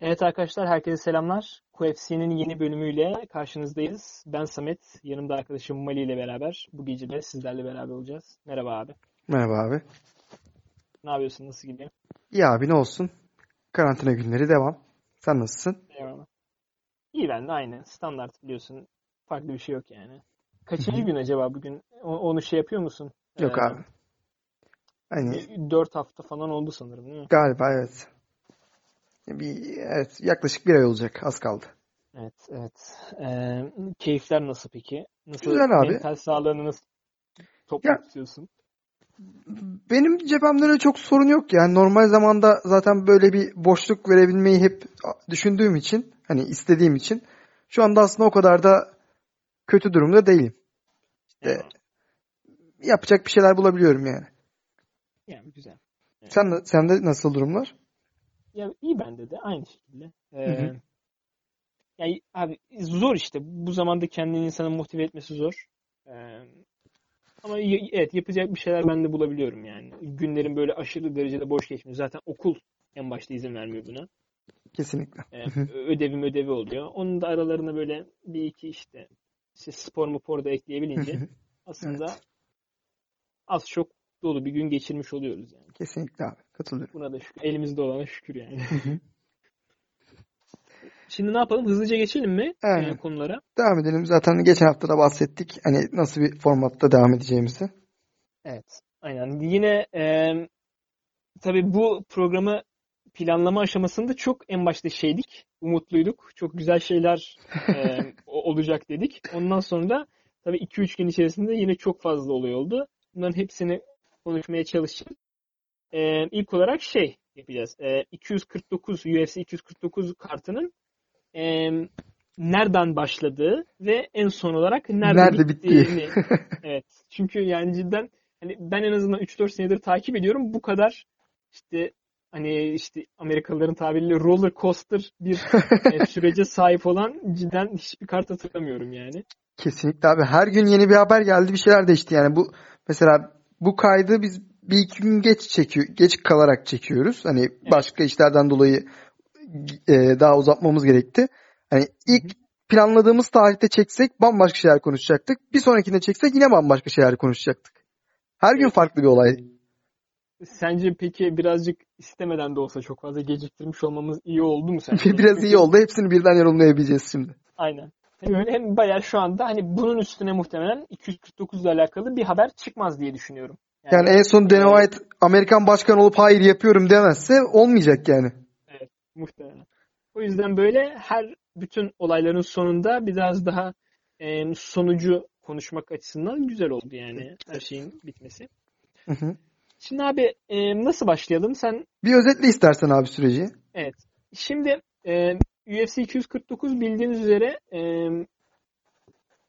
Evet arkadaşlar herkese selamlar. QFC'nin yeni bölümüyle karşınızdayız. Ben Samet, yanımda arkadaşım Mali ile beraber bu gece de sizlerle beraber olacağız. Merhaba abi. Merhaba abi. Ne yapıyorsun? Nasıl gidiyor? İyi abi ne olsun. Karantina günleri devam. Sen nasılsın? Eyvallah. İyi ben de aynı. Standart biliyorsun. Farklı bir şey yok yani. Kaçıncı gün acaba bugün? Onu şey yapıyor musun? Yok Ee, abi. Hani 4 hafta falan oldu sanırım değil mi? galiba evet. Bir, evet yaklaşık bir ay olacak. Az kaldı. Evet, evet. Ee, keyifler nasıl peki? Nasıl Güzel abi. mental sağlığını nasıl tutuyorsun? Benim cebimde öyle çok sorun yok yani. Normal zamanda zaten böyle bir boşluk verebilmeyi hep düşündüğüm için hani istediğim için şu anda aslında o kadar da kötü durumda değilim. İşte Eyvallah. yapacak bir şeyler bulabiliyorum yani. Yani güzel. Evet. Sen sende nasıl durumlar? Ya iyi bende de aynı şekilde. Hı hı. Ee, yani abi zor işte. Bu zamanda kendini insanı motive etmesi zor. Ee, ama evet yapacak bir şeyler ben de bulabiliyorum yani. Günlerin böyle aşırı derecede boş geçmiyor. Zaten okul en başta izin vermiyor buna. Kesinlikle. Ee, ödevim ödevi oluyor. Onun da aralarına böyle bir iki işte, işte spor mu da ekleyebilince aslında Evet. az çok dolu bir gün geçirmiş oluyoruz yani. Kesinlikle abi. Katılıyorum. Buna da şükür. Elimizde olana şükür yani. Şimdi ne yapalım? Hızlıca geçelim mi e, Aynen. konulara? Devam edelim. Zaten geçen hafta da bahsettik. Hani nasıl bir formatta devam edeceğimizi. Evet. Aynen. Yine e, tabii bu programı planlama aşamasında çok en başta şeydik. Umutluyduk. Çok güzel şeyler e, olacak dedik. Ondan sonra da tabii 2-3 gün içerisinde yine çok fazla olay oldu. Bunların hepsini konuşmaya çalışacağız. E, ilk olarak şey yapacağız. E, 249 UFC 249 kartının e, nereden başladığı ve en son olarak nerede, Nerede bittiği. bittiğini. Evet. Çünkü yani cidden hani ben en azından 3-4 senedir takip ediyorum. Bu kadar işte hani işte Amerikalıların tabiriyle roller coaster bir e, sürece sahip olan cidden hiçbir kart hatırlamıyorum yani. Kesinlikle abi. Her gün yeni bir haber geldi. Bir şeyler değişti. Yani bu mesela bu kaydı biz bir iki gün geç çekiyor, geç kalarak çekiyoruz. Hani Evet. başka işlerden dolayı e, daha uzatmamız gerekti. Hani ilk planladığımız tarihte çeksek bambaşka şeyler konuşacaktık. Bir sonrakinde çeksek yine bambaşka şeyler konuşacaktık. Her gün farklı bir olay. Sence peki birazcık istemeden de olsa çok fazla geciktirmiş olmamız iyi oldu mu sence? Biraz iyi oldu. Hepsini birden yorumlayabileceğiz şimdi. aynen. Hem hem bayağı şu anda hani bunun üstüne muhtemelen 249 ile alakalı bir haber çıkmaz diye düşünüyorum. Yani Yani en son Dana White Amerikan başkan olup hayır yapıyorum demezse olmayacak yani. Evet, muhtemelen. O yüzden böyle her bütün olayların sonunda biraz daha e, sonucu konuşmak açısından güzel oldu yani her şeyin bitmesi. Hı hı. Şimdi abi e, nasıl başlayalım? Sen Bir özetle istersen abi süreci. evet. Şimdi e, UFC 249 bildiğiniz üzere e,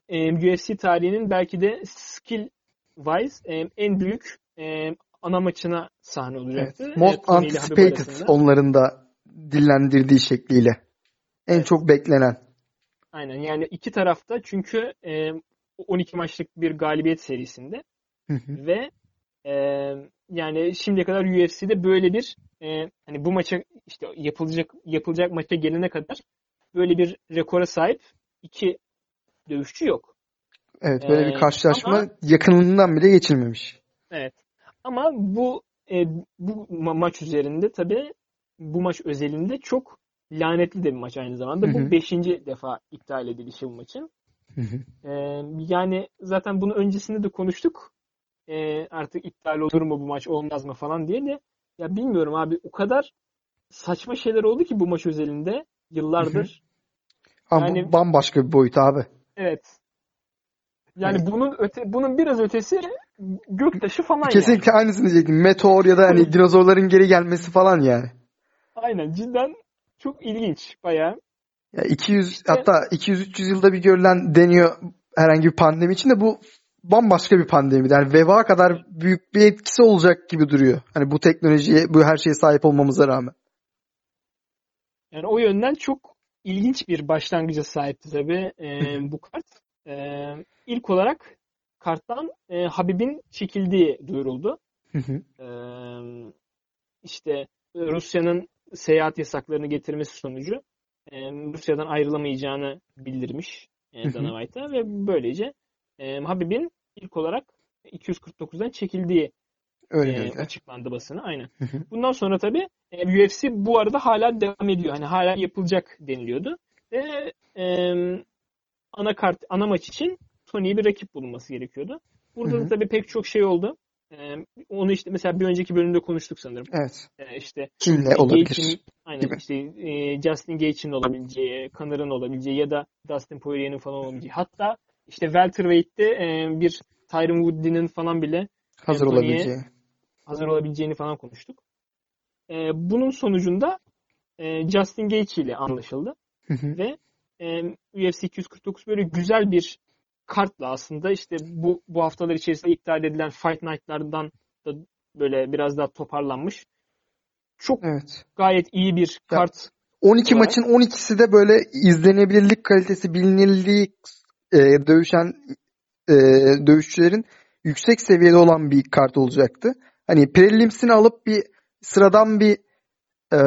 e, UFC tarihinin belki de skill wise e, en büyük e, ana maçına sahne Evet. olacaktı. E, Most Habib anticipated onların da dillendirdiği şekliyle. En çok beklenen. Aynen yani iki tarafta çünkü e, 12 maçlık bir galibiyet serisinde Hı hı. ve e, yani şimdiye kadar UFC'de böyle bir e, hani bu maça işte yapılacak yapılacak maça gelene kadar böyle bir rekora sahip iki dövüşçü yok. Evet böyle bir E, karşılaşma ama yakınından bile geçilmemiş. evet ama bu e, bu ma- maç üzerinde tabii bu maç özelinde çok lanetli de bir maç aynı zamanda. Bu beşinci defa iptal edilişi bu maçın. Ee, yani zaten bunu öncesinde de konuştuk. Ee, artık iptal olur mu bu maç olmaz mı falan diye de ya bilmiyorum abi o kadar saçma şeyler oldu ki bu maç özelinde yıllardır. Ama Yani bambaşka bir boyut abi. evet. Yani Hani bunun öte bunun biraz ötesi göktaşı falan kesinlikle yani. aynısını diyecektim. Meteor ya da hani dinozorların geri gelmesi falan yani. Aynen cidden çok ilginç bayağı. Ya 200 İşte hatta 200-300 yılda bir görülen deniyor herhangi bir pandemi için de bu bambaşka bir pandemi. Yani veba kadar büyük bir etkisi olacak gibi duruyor. Hani bu teknolojiye, bu her şeye sahip olmamıza rağmen. Yani o yönden çok ilginç bir başlangıca sahipti tabii e, bu kart. E, ilk olarak karttan e, Habib'in çekildiği duyuruldu. Hı hı. E, işte Rusya'nın seyahat yasaklarını getirmesi sonucu e, Rusya'dan ayrılamayacağını bildirmiş e. Dana White'a ve böylece e, Habib'in ilk olarak 249'dan çekildiği Öyle e, açıklandı basına. Aynen. Bundan sonra tabii e, UFC bu arada hala devam ediyor. Hani hala yapılacak deniliyordu. Ve e, ana kart, ana maç için Tony'ye bir rakip bulunması gerekiyordu. Burada da tabii pek çok şey oldu. E, onu işte mesela bir önceki bölümde konuştuk sanırım. Evet. E, işte Kimle olabilir? Gaethje'nin aynen gibi. işte e, Justin Gaethje'nin olabileceği, Connor'ın olabileceği ya da Dustin Poirier'in falan olabileceği. Hatta işte welterweight'te e, bir Tyron Woodley'nin falan bile Hazır olabileceği. hazır olabileceğini falan konuştuk. E, bunun sonucunda e, Justin Gaethje ile anlaşıldı Hı hı. ve e, UFC 249 böyle güzel bir kartla aslında işte bu bu haftalar içerisinde iptal edilen Fight Night'lardan da böyle biraz daha toparlanmış. Çok Evet. gayet iyi bir Ya, kart 12 olarak maçın 12'si de böyle izlenebilirlik kalitesi, bilinirliği e, dövüşen e, dövüşçülerin yüksek seviyede olan bir kart olacaktı. Hani prelimsini alıp bir sıradan bir e,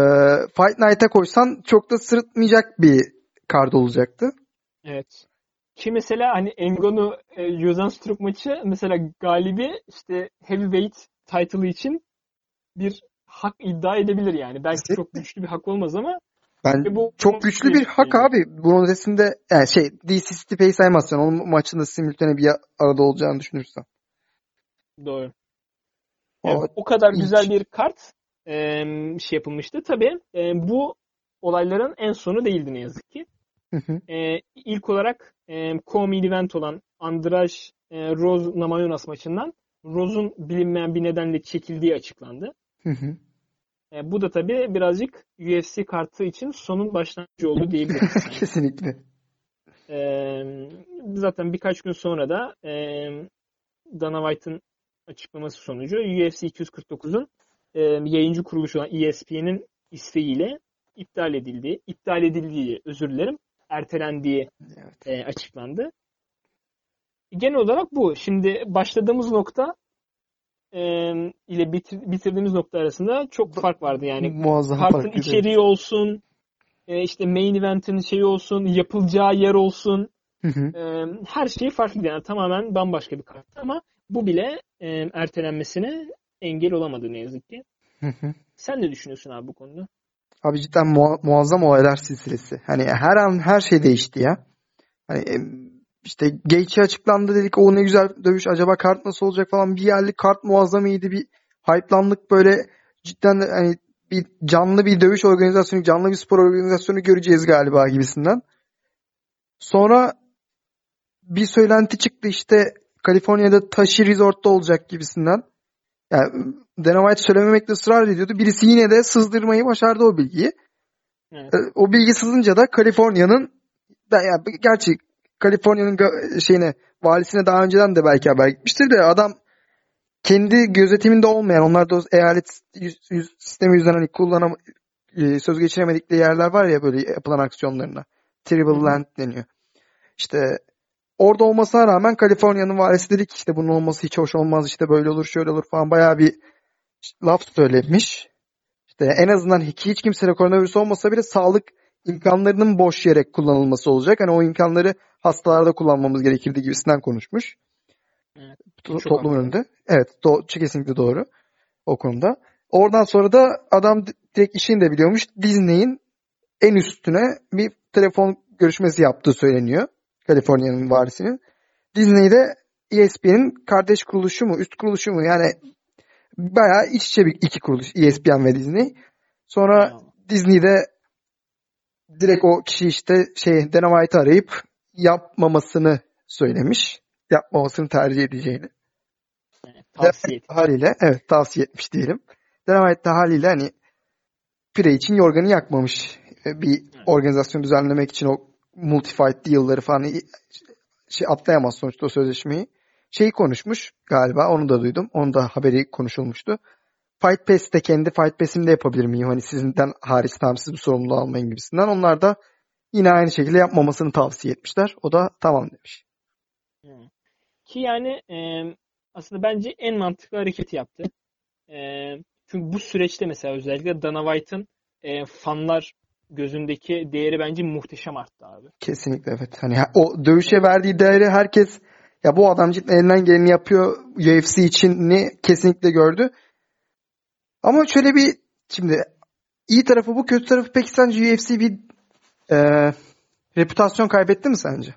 Fight Night'a koysan çok da sırıtmayacak bir kart olacaktı. Evet. Ki mesela hani Ngannou e, Rozenstruik maçı mesela galibi işte heavyweight title için bir hak iddia edebilir yani. Belki çok Kesinlikle. güçlü bir hak olmaz ama Ben bu çok güçlü bir hak şeydi. abi. Bunun ötesinde yani şey DC Stipe'yi saymazsan onun maçında simultane bir arada olacağını düşünürsen. Doğru. O Yani o kadar ilginç. güzel bir kart e, şey yapılmıştı. Tabii e, bu olayların en sonu değildi ne yazık ki. Hı hı. E, ilk olarak e, co-main event olan Andraş e, Rose Namajunas maçından Rose'un bilinmeyen bir nedenle çekildiği açıklandı. Hı hı. E, bu da tabii birazcık UFC kartı için sonun başlangıcı oldu diyebiliriz. Kesinlikle. E, zaten birkaç gün sonra da e, Dana White'ın açıklaması sonucu UFC 249'un e, yayıncı kuruluşu olan ESPN'in isteğiyle iptal edildiği, iptal edildiği özür dilerim, ertelendiği Evet. e, açıklandı. Genel olarak bu. Şimdi başladığımız nokta e, ile bitir- bitirdiğimiz nokta arasında çok fark vardı. Yani Muazzam kartın içeriği olsun, e, işte main event'in şeyi olsun, yapılacağı yer olsun, Hı hı. e, her şey farklı. Yani tamamen bambaşka bir kart. Ama bu bile e, ertelenmesine engel olamadı ne yazık ki. Hı hı. Sen ne düşünüyorsun abi bu konuda? Abi cidden mua- muazzam olaylar silsilesi. Hani her an her şey değişti ya. Hani işte Gaethje açıklandı dedik o ne güzel dövüş acaba kart nasıl olacak falan bir yerli kart muazzam iyiydi bir hype'landık böyle cidden de hani bir canlı bir dövüş organizasyonu canlı bir spor organizasyonu göreceğiz galiba gibisinden. Sonra bir söylenti çıktı işte Kaliforniya'da Tashi Resort'ta olacak gibisinden. Yani Dana White söylememekte ısrar ediyordu. Birisi yine de sızdırmayı başardı o bilgiyi. Evet. E, O bilgi sızınca da Kaliforniya'nın ben ya gerçi Kaliforniya'nın şeyine valisine daha önceden de belki haber gitmiştir de adam kendi gözetiminde olmayan onlar da eyalet yüz- yüz- sistemi yüzünden hani kullanam e, söz geçiremedikleri yerler var ya böyle yapılan aksiyonlarına. Hı. Land deniyor. İşte orada olmasına rağmen Kaliforniya'nın valisi dedi ki işte bunun olması hiç hoş olmaz işte böyle olur şöyle olur falan bayağı bir laf söylemiş. İşte en azından hiç, hiç kimsede koronavirüs olmasa bile sağlık imkanlarının boş yere kullanılması olacak. Hani o imkanları hastalarda kullanmamız gerekirdi gibisinden konuşmuş. Evet. To- toplum haklı. önünde. Evet, do- kesinlikle doğru o konuda. Oradan sonra da adam di- direkt işini de biliyormuş. Disney'in en üstüne bir telefon görüşmesi yaptığı söyleniyor. Kaliforniya'nın varisinin. Disney'de ESPN'in kardeş kuruluşu mu, üst kuruluşu mu? Yani bayağı iç içe bir iki kuruluş ESPN ve Disney. Sonra Ya, Disney'de direkt o kişi işte şey Dana White'ı arayıp yapmamasını söylemiş. Yapmamasını tercih edeceğini. evet, tavsiye et. Haliyle evet tavsiye etmiş diyelim. Dana White de haliyle hani pire için yorganı yakmamış. E, Bir Evet. organizasyon düzenlemek için o multi-fight deal'ları falan şey atlayamaz sonuçta o sözleşmeyi. şeyi konuşmuş galiba. Onu da duydum. Onu da haberi konuşulmuştu. Fight Pass'te kendi Fight Pass'imde yapabilir miyim? Hani sizinden hariç tamam siz bu sorumluluğu almayın gibisinden. Onlar da yine aynı şekilde yapmamasını tavsiye etmişler. O da tamam demiş. Ki yani e, aslında bence en mantıklı hareketi yaptı. E, çünkü bu süreçte mesela özellikle Dana White'ın e, fanlar gözündeki değeri bence muhteşem arttı abi. Kesinlikle evet. Hani o dövüşe verdiği değeri herkes ya bu adam cidden elinden geleni yapıyor UFC için ne kesinlikle gördü. Ama şöyle bir şimdi iyi tarafı bu kötü tarafı peki sence UFC bir e, reputasyon kaybetti mi sence?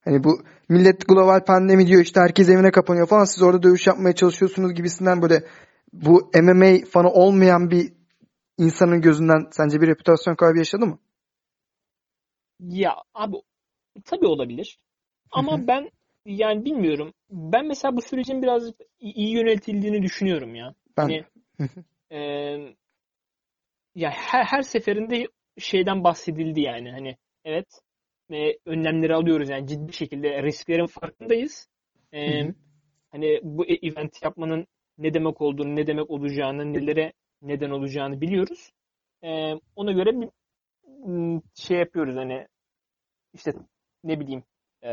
Hani bu millet global pandemi diyor işte herkes evine kapanıyor falan siz orada dövüş yapmaya çalışıyorsunuz gibisinden böyle bu MMA fanı olmayan bir insanın gözünden sence bir reputasyon kaybı yaşadı mı? Ya abi tabii olabilir. Ama ben yani bilmiyorum. Ben mesela bu sürecin biraz iyi yönetildiğini düşünüyorum ya. Ben Hani e, ya her, her seferinde şeyden bahsedildi yani hani evet e, önlemleri alıyoruz yani ciddi şekilde risklerin farkındayız. E, hani bu event yapmanın ne demek olduğunu, ne demek olacağını, nelere neden olacağını biliyoruz. E, ona göre bir şey yapıyoruz hani işte ne bileyim e,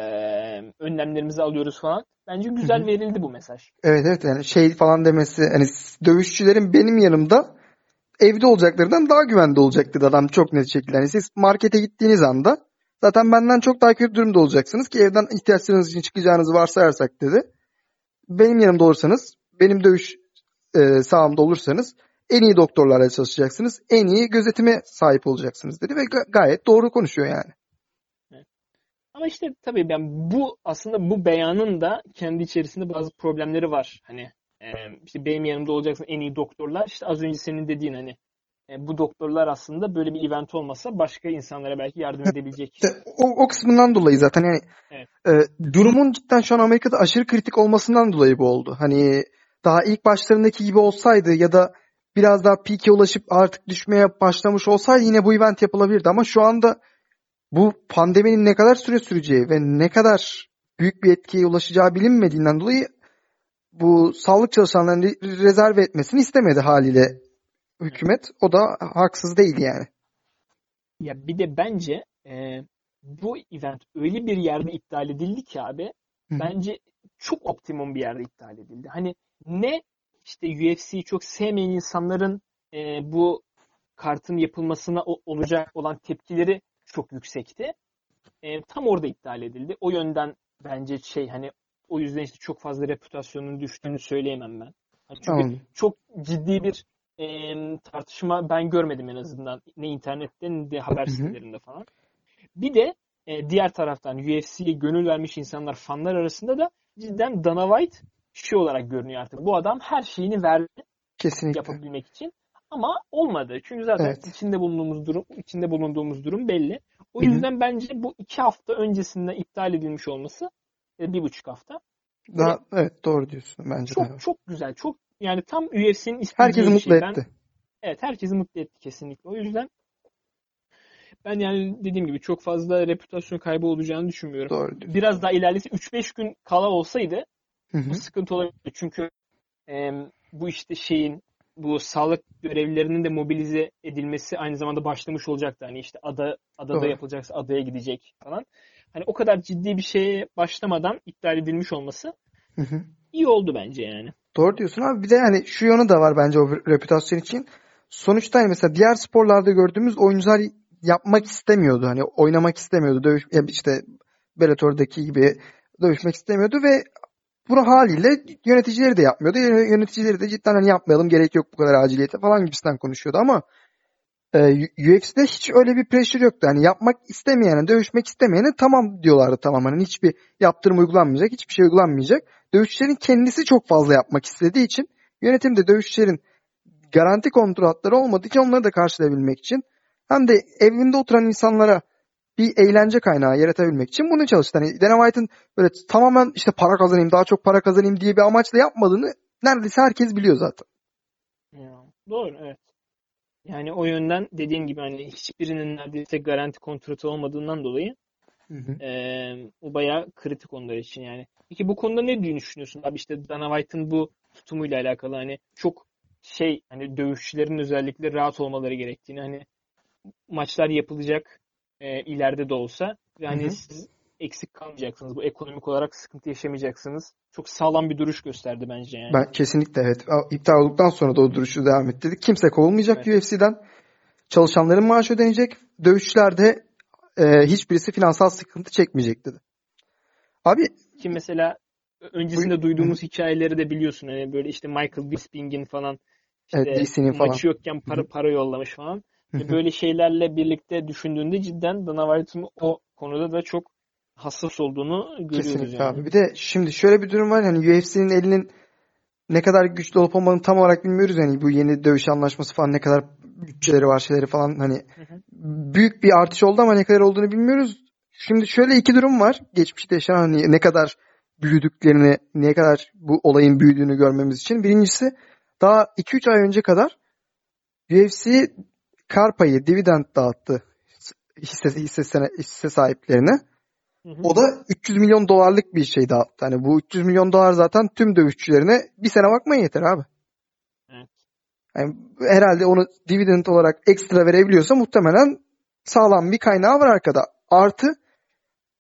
önlemlerimizi alıyoruz falan. Bence güzel verildi bu mesaj. Evet evet yani şey falan demesi hani dövüşçülerin benim yanımda evde olacaklarından daha güvende olacak dedi adam çok net şekilde. Yani siz markete gittiğiniz anda zaten benden çok daha kötü durumda olacaksınız ki evden ihtiyaçlarınız için çıkacağınızı varsayarsak dedi. Benim yanımda olursanız, benim dövüş e, sahamda olursanız en iyi doktorlarla çalışacaksınız. En iyi gözetime sahip olacaksınız dedi ve ga- gayet doğru konuşuyor yani. Ama işte tabii ben bu aslında bu beyanın da kendi içerisinde bazı problemleri var. Hani e, işte benim yanımda olacaksın en iyi doktorlar. İşte az önce senin dediğin hani e, bu doktorlar aslında böyle bir event olmasa başka insanlara belki yardım edebilecek. O, o kısmından dolayı zaten yani Evet. e, durumun cidden şu an Amerika'da aşırı kritik olmasından dolayı bu oldu. Hani daha ilk başlarındaki gibi olsaydı ya da biraz daha peak'e ulaşıp artık düşmeye başlamış olsaydı yine bu event yapılabilirdi ama şu anda bu pandeminin ne kadar süre süreceği ve ne kadar büyük bir etkiye ulaşacağı bilinmediğinden dolayı bu sağlık çalışanlarını re- rezerve etmesini istemedi haliyle hükümet. O da haksız değil yani. Ya bir de bence e, bu event öyle bir yerde iptal edildi ki abi Hı hı. bence çok optimum bir yerde iptal edildi. Hani ne işte UFC'yi çok sevmeyen insanların e, bu kartın yapılmasına olacak olan tepkileri çok yüksekti. E, tam orada iptal edildi. O yönden bence şey hani o yüzden işte çok fazla reputasyonun düştüğünü söyleyemem ben. Hani çünkü Tamam. çok ciddi bir e, tartışma ben görmedim en azından. Ne internette ne de haber sitelerinde falan. Bir de e, diğer taraftan UFC'ye gönül vermiş insanlar, fanlar arasında da cidden Dana White şey olarak görünüyor artık. Bu adam her şeyini verdi Kesinlikle. yapabilmek için. Ama olmadı. Çünkü zaten Evet. içinde bulunduğumuz durum, içinde bulunduğumuz durum belli. O Hı hı. yüzden bence bu iki hafta öncesinden iptal edilmiş olması, e, bir buçuk hafta Daha, evet doğru diyorsun bence de. çok çok güzel. Çok yani tam UFC'nin istediği Herkesi mutlu şey. Ben, etti. evet herkesi mutlu etti kesinlikle. O yüzden ben yani dediğim gibi çok fazla reputasyon kaybı olacağını düşünmüyorum. Doğru diyorsun. Biraz daha ilerlese 3-5 gün kala olsaydı Hı hı. bu sıkıntı olabilir. Çünkü e, bu işte şeyin bu sağlık görevlilerinin de mobilize edilmesi aynı zamanda başlamış olacaktı. Hani işte ada adada Doğru. yapılacaksa adaya gidecek falan. Hani o kadar ciddi bir şeye başlamadan iptal edilmiş olması Hı hı. iyi oldu bence yani. Doğru diyorsun abi. Bir de yani şu yanı da var bence o reputasyon için. Sonuçta hani mesela diğer sporlarda gördüğümüz oyuncular yapmak istemiyordu. Hani oynamak istemiyordu. Dövüş, işte Bellator'daki gibi dövüşmek istemiyordu ve bunu haliyle yöneticileri de yapmıyordu. Yö- Yöneticileri de cidden hani yapmayalım gerek yok bu kadar aciliyete falan gibisinden konuşuyordu ama e, UFC'de hiç öyle bir pressure yoktu. Hani yapmak istemeyene, dövüşmek istemeyene tamam diyorlardı tamamen. Hani hiçbir yaptırım uygulanmayacak, hiçbir şey uygulanmayacak. Dövüşçülerin kendisi çok fazla yapmak istediği için yönetim de dövüşçülerin garanti kontratları olmadığı için onları da karşılayabilmek için hem de evinde oturan insanlara bir eğlence kaynağı yaratabilmek için bunu çalıştı. Hani Dana White'ın böyle tamamen işte para kazanayım, daha çok para kazanayım diye bir amaçla yapmadığını neredeyse herkes biliyor zaten. Ya, doğru evet. Yani o yönden dediğim gibi hani hiçbirinin neredeyse garanti kontratı olmadığından dolayı Hı hı. Ee, o bayağı kritik onlar için yani. Peki bu konuda ne düşünüyorsun? Abi işte Dana White'ın bu tutumuyla alakalı hani çok şey hani dövüşçülerin özellikle rahat olmaları gerektiğini hani maçlar yapılacak e, ileride de olsa ve hani Hı hı. siz eksik kalmayacaksınız. Bu ekonomik olarak sıkıntı yaşamayacaksınız. Çok sağlam bir duruş gösterdi bence yani. Ben kesinlikle evet. İptal olduktan sonra da o duruşu devam ettirdik. Kimse kovulmayacak Evet. UFC'den. Çalışanların maaşı ödenecek. Dövüşçüler de e, hiçbirisi finansal sıkıntı çekmeyecek dedi. Abi Ki mesela öncesinde duyduğumuz hikayeleri de biliyorsun. Hani böyle işte Michael Bisping'in falan işte Evet, DC'nin falan. maçı yokken para para yollamış falan. Böyle şeylerle birlikte düşündüğünde cidden Dana White'ın o konuda da çok hassas olduğunu görüyoruz Kesinlikle yani. abi. Bir de şimdi şöyle bir durum var. Hani UFC'nin elinin ne kadar güçlü olup olmadığını tam olarak bilmiyoruz. Yani bu yeni dövüş anlaşması falan ne kadar bütçeleri var şeyleri falan hani Hı hı. büyük bir artış oldu ama ne kadar olduğunu bilmiyoruz. Şimdi şöyle iki durum var. Geçmişte yaşanan hani ne kadar büyüdüklerini, ne kadar bu olayın büyüdüğünü görmemiz için. Birincisi daha 2-3 ay önce kadar UFC kar payı, dividend dağıttı hisse, hisse, hisse sahiplerine. Hı hı. O da 300 milyon dolarlık bir şey dağıttı. Hani bu 300 milyon dolar zaten tüm dövüşçülerine bir sene bakmayın yeter abi. Evet. Yani herhalde onu dividend olarak ekstra verebiliyorsa muhtemelen sağlam bir kaynağı var arkada. Artı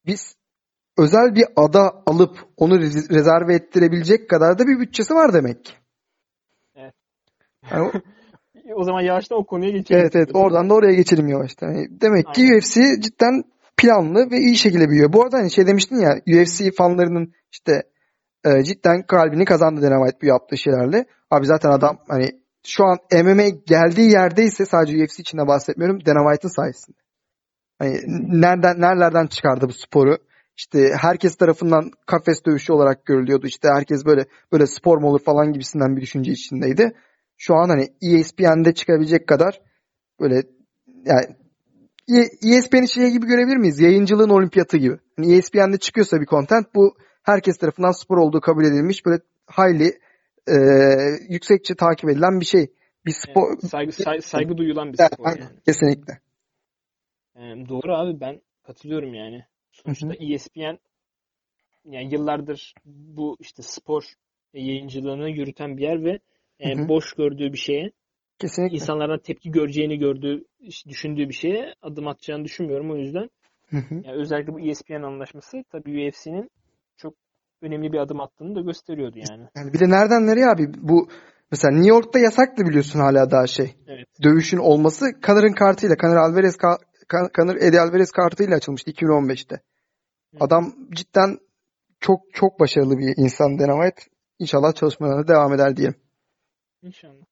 biz özel bir ada alıp onu rez- rezerve ettirebilecek kadar da bir bütçesi var demek ki. Evet. Yani o- O zaman yavaştan o konuya geçelim. evet evet oradan da oraya geçelim yavaştan. Yani demek ki Aynen. UFC cidden planlı ve iyi şekilde büyüyor. Bu arada hani şey demiştin ya UFC fanlarının işte e, cidden kalbini kazandı Dana White bu yaptığı şeylerle. Abi zaten adam hani şu an MMA geldiği yerdeyse sadece UFC içinde bahsetmiyorum Dana White'ın sayesinde. Hani nereden nerelerden çıkardı bu sporu? İşte herkes tarafından kafes dövüşü olarak görülüyordu. İşte herkes böyle böyle spor mu olur falan gibisinden bir düşünce içindeydi. Şu an hani ESPN'de çıkabilecek kadar böyle yani E- ESPN'i şey gibi görebilir miyiz? Yayıncılığın olimpiyatı gibi. Hani ESPN'de çıkıyorsa bir content bu herkes tarafından spor olduğu kabul edilmiş böyle highly e, yüksekçe takip edilen bir şey. Bir spor. Yani saygı, say- saygı duyulan bir spor aynen, yani. Kesinlikle. Doğru abi ben katılıyorum yani. Sonuçta Hı ESPN yani yıllardır bu işte spor yayıncılığını yürüten bir yer ve e, Hı hı. boş gördüğü bir şeye, Kesinlikle. insanlardan tepki göreceğini gördüğü, düşündüğü bir şeye adım atacağını düşünmüyorum. O yüzden Hı hı. yani özellikle bu ESPN anlaşması tabii UFC'nin çok önemli bir adım attığını da gösteriyordu yani. Yani bir de nereden nereye abi? Bu mesela New York'ta yasaktı biliyorsun hala daha şey. Evet. Dövüşün olması Connor'ın kartıyla, Conor Alvarez ka- Con- Conor Eddie Alvarez kartıyla açılmıştı 2015'te. Adam cidden çok çok başarılı bir insan Dana White. İnşallah çalışmalarına devam eder diyelim. İnşallah.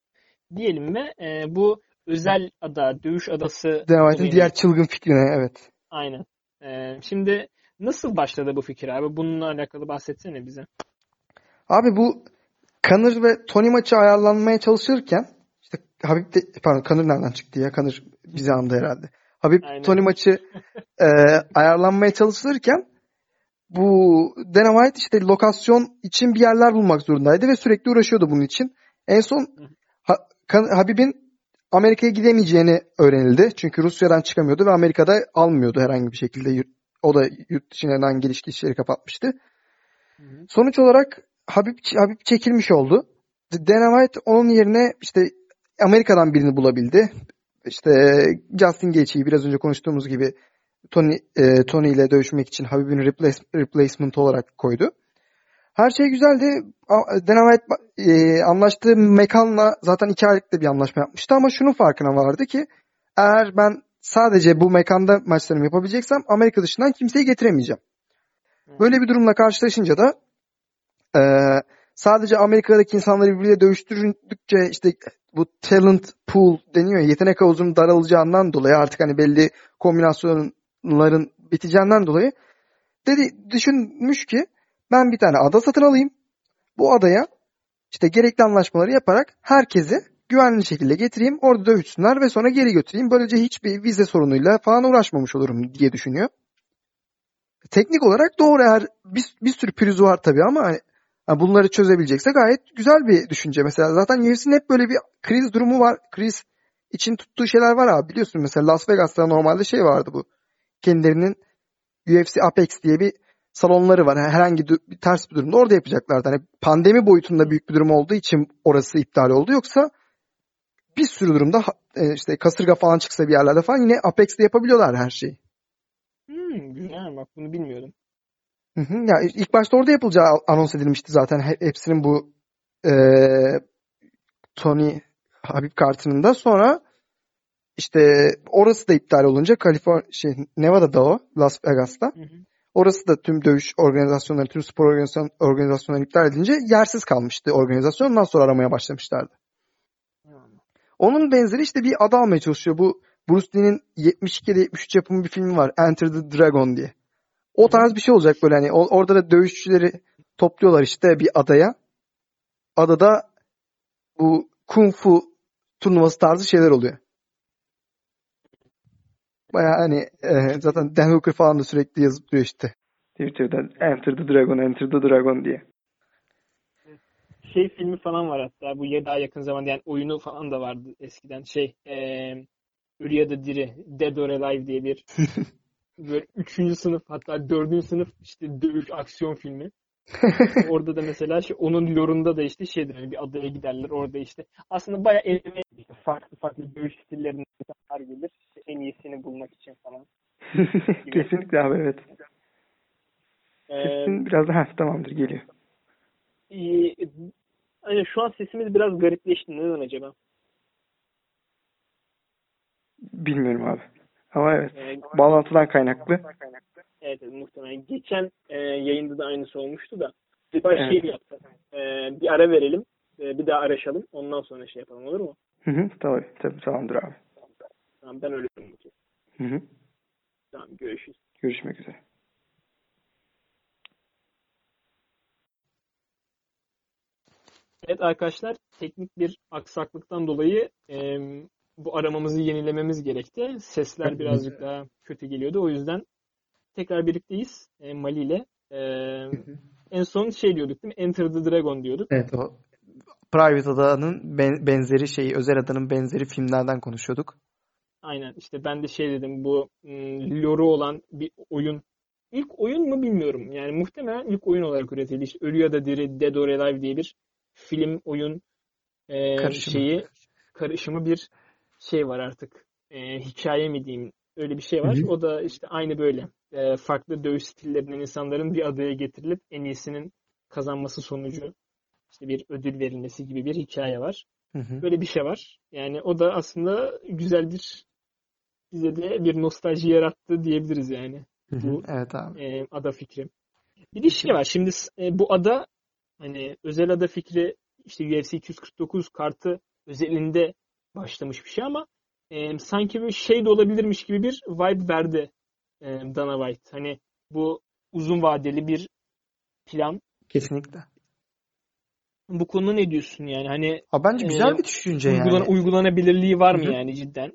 Diyelim ve e, bu özel ada, dövüş adası olayını- diğer çılgın fikrine evet. Aynen. Ee, şimdi nasıl başladı bu fikir abi? Bununla alakalı bahsetsene bize. Abi bu Conor ve Tony maçı ayarlanmaya çalışırken işte Habib de pardon Conor nereden çıktı ya? Conor bizi andı herhalde. Habib Aynen. Tony maçı e, ayarlanmaya çalışılırken bu Dana White işte lokasyon için bir yerler bulmak zorundaydı ve sürekli uğraşıyordu bunun için. En son Habib'in Amerika'ya gidemeyeceğini öğrenildi. Çünkü Rusya'dan çıkamıyordu ve Amerika'da almıyordu herhangi bir şekilde. O da yurt dışından geliş gidişleri kapatmıştı. Hı hı. Sonuç olarak Habib, Habib çekilmiş oldu. Dana White onun yerine işte Amerika'dan birini bulabildi. İşte Justin Gaethje'yi biraz önce konuştuğumuz gibi Tony, e, Tony ile dövüşmek için Habib'in replace, replacement olarak koydu. Her şey güzeldi. White e, anlaştığı mekanla zaten iki aylık da bir anlaşma yapmıştı ama şunun farkına vardı ki eğer ben sadece bu mekanda maçlarımı yapabileceksem Amerika dışından kimseyi getiremeyeceğim. Böyle bir durumla karşılaşınca da e, sadece Amerika'daki insanları birbiriyle dövüştürdükçe işte bu talent pool deniyor ya, yetenek havuzunun daralacağından dolayı artık hani belli kombinasyonların biteceğinden dolayı dedi düşünmüş ki ben bir tane ada satın alayım. Bu adaya işte gerekli anlaşmaları yaparak herkesi güvenli şekilde getireyim. Orada dövüşsünler ve sonra geri götüreyim. Böylece hiçbir vize sorunuyla falan uğraşmamış olurum diye düşünüyor. Teknik olarak doğru eğer bir, bir sürü pürüzü var tabii ama hani ha, bunları çözebilecekse gayet güzel bir düşünce. Mesela zaten UFC'nin hep böyle bir kriz durumu var. Kriz için tuttuğu şeyler var abi biliyorsun. Mesela Las Vegas'ta normalde şey vardı bu. Kendilerinin UFC Apex diye bir salonları var. Herhangi bir ters bir durumda orada yapacaklardı. Hani pandemi boyutunda büyük bir durum olduğu için orası iptal oldu. Yoksa bir sürü durumda e, işte kasırga falan çıksa bir yerlerde falan yine Apex'te yapabiliyorlar her şeyi. Hmm, güzel bak bunu bilmiyordum. Hı hı. Ya ilk başta orada yapılacağı anons edilmişti zaten. Hepsinin bu e, Tony Habib kartının da sonra işte orası da iptal olunca Kaliforniya şey Nevada'da o Las Vegas'ta. Hı hı. Orası da tüm dövüş organizasyonları, tüm spor organizasyon, organizasyonları iptal edince yersiz kalmıştı organizasyon. Ondan sonra aramaya başlamışlardı. Onun benzeri işte bir ada almaya çalışıyor. Bu Bruce Lee'nin 72 ya 73 yapımı bir filmi var. Enter the Dragon diye. O tarz bir şey olacak böyle hani orada da dövüşçüleri topluyorlar işte bir adaya. Adada bu kung fu turnuvası tarzı şeyler oluyor. Baya hani e, zaten Dan Hooker falan da sürekli yazıp duruyor işte. Twitter'da Enter the Dragon, Enter the Dragon diye. Şey filmi falan var hatta bu ya daha yakın zamanda yani oyunu falan da vardı eskiden şey e, Ölü ya da Diri Dead or Alive diye bir böyle üçüncü sınıf hatta dördüncü sınıf işte dövüş aksiyon filmi. orada da mesela şey, onun lorunda da işte şeydir hani bir adaya giderler orada işte aslında bayağı elime işte farklı farklı dövüş stillerinden insanlar gelir en iyisini bulmak için falan. Kesinlikle abi evet. Ee, Sesin biraz daha tamamdır geliyor. E, hani şu an sesimiz biraz garipleşti. Neden acaba? Bilmiyorum abi. Ama evet. Ee, bağlantıdan kaynaklı. Evet, evet muhtemelen. Geçen e, yayında da aynısı olmuştu da. Bir evet. şey yapsak. E, bir ara verelim. E, bir daha araşalım. Ondan sonra şey yapalım olur mu? Hı hı. Tabii. Tabii tamamdır abi. Tamam ben öyle yapayım. Hı hı. Tamam görüşürüz. Görüşmek üzere. Evet arkadaşlar teknik bir aksaklıktan dolayı e, bu aramamızı yenilememiz gerekti. Sesler birazcık daha kötü geliyordu. O yüzden tekrar birlikteyiz e, Mali ile. E, en son şey diyorduk değil mi? Enter the Dragon diyorduk. Evet o Private Ada'nın benzeri şeyi, özel adanın benzeri filmlerden konuşuyorduk. Aynen işte ben de şey dedim bu lore'u olan bir oyun. İlk oyun mu bilmiyorum. Yani muhtemelen ilk oyun olarak üretildi. İşte Ölü ya da Diri, Dead or Alive diye bir film, oyun e, karışımı. şeyi karışımı bir şey var artık. E, hikaye mi diyeyim öyle bir şey var. Hı hı. O da işte aynı böyle e, farklı dövüş stillerinden insanların bir adaya getirilip en iyisinin kazanması sonucu işte bir ödül verilmesi gibi bir hikaye var. Hı hı. Böyle bir şey var. Yani o da aslında güzel bir bize de bir nostalji yarattı diyebiliriz yani. Bu evet abi. E, ada fikri. Bir de şey var. Şimdi e, bu ada hani özel ada fikri işte UFC 249 kartı özelinde başlamış bir şey ama e, sanki bir şey de olabilirmiş gibi bir vibe verdi e, Dana White. Hani bu uzun vadeli bir plan. Kesinlikle. Bu konuda ne diyorsun yani? Hani Ha bence güzel e, bir düşünce uygulan, yani. Uygulanabilirliği var mı Hı-hı. yani cidden?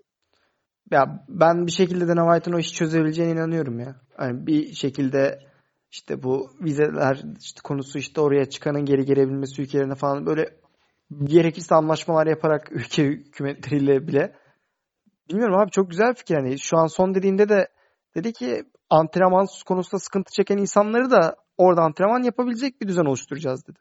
Ya ben bir şekilde Dana White'ın o işi çözebileceğine inanıyorum ya. Yani bir şekilde işte bu vizeler işte konusu işte oraya çıkanın geri gelebilmesi ülkelerine falan böyle gerekirse anlaşmalar yaparak ülke hükümetleriyle bile bilmiyorum abi çok güzel fikir yani şu an son dediğinde de dedi ki antrenman konusunda sıkıntı çeken insanları da orada antrenman yapabilecek bir düzen oluşturacağız dedi.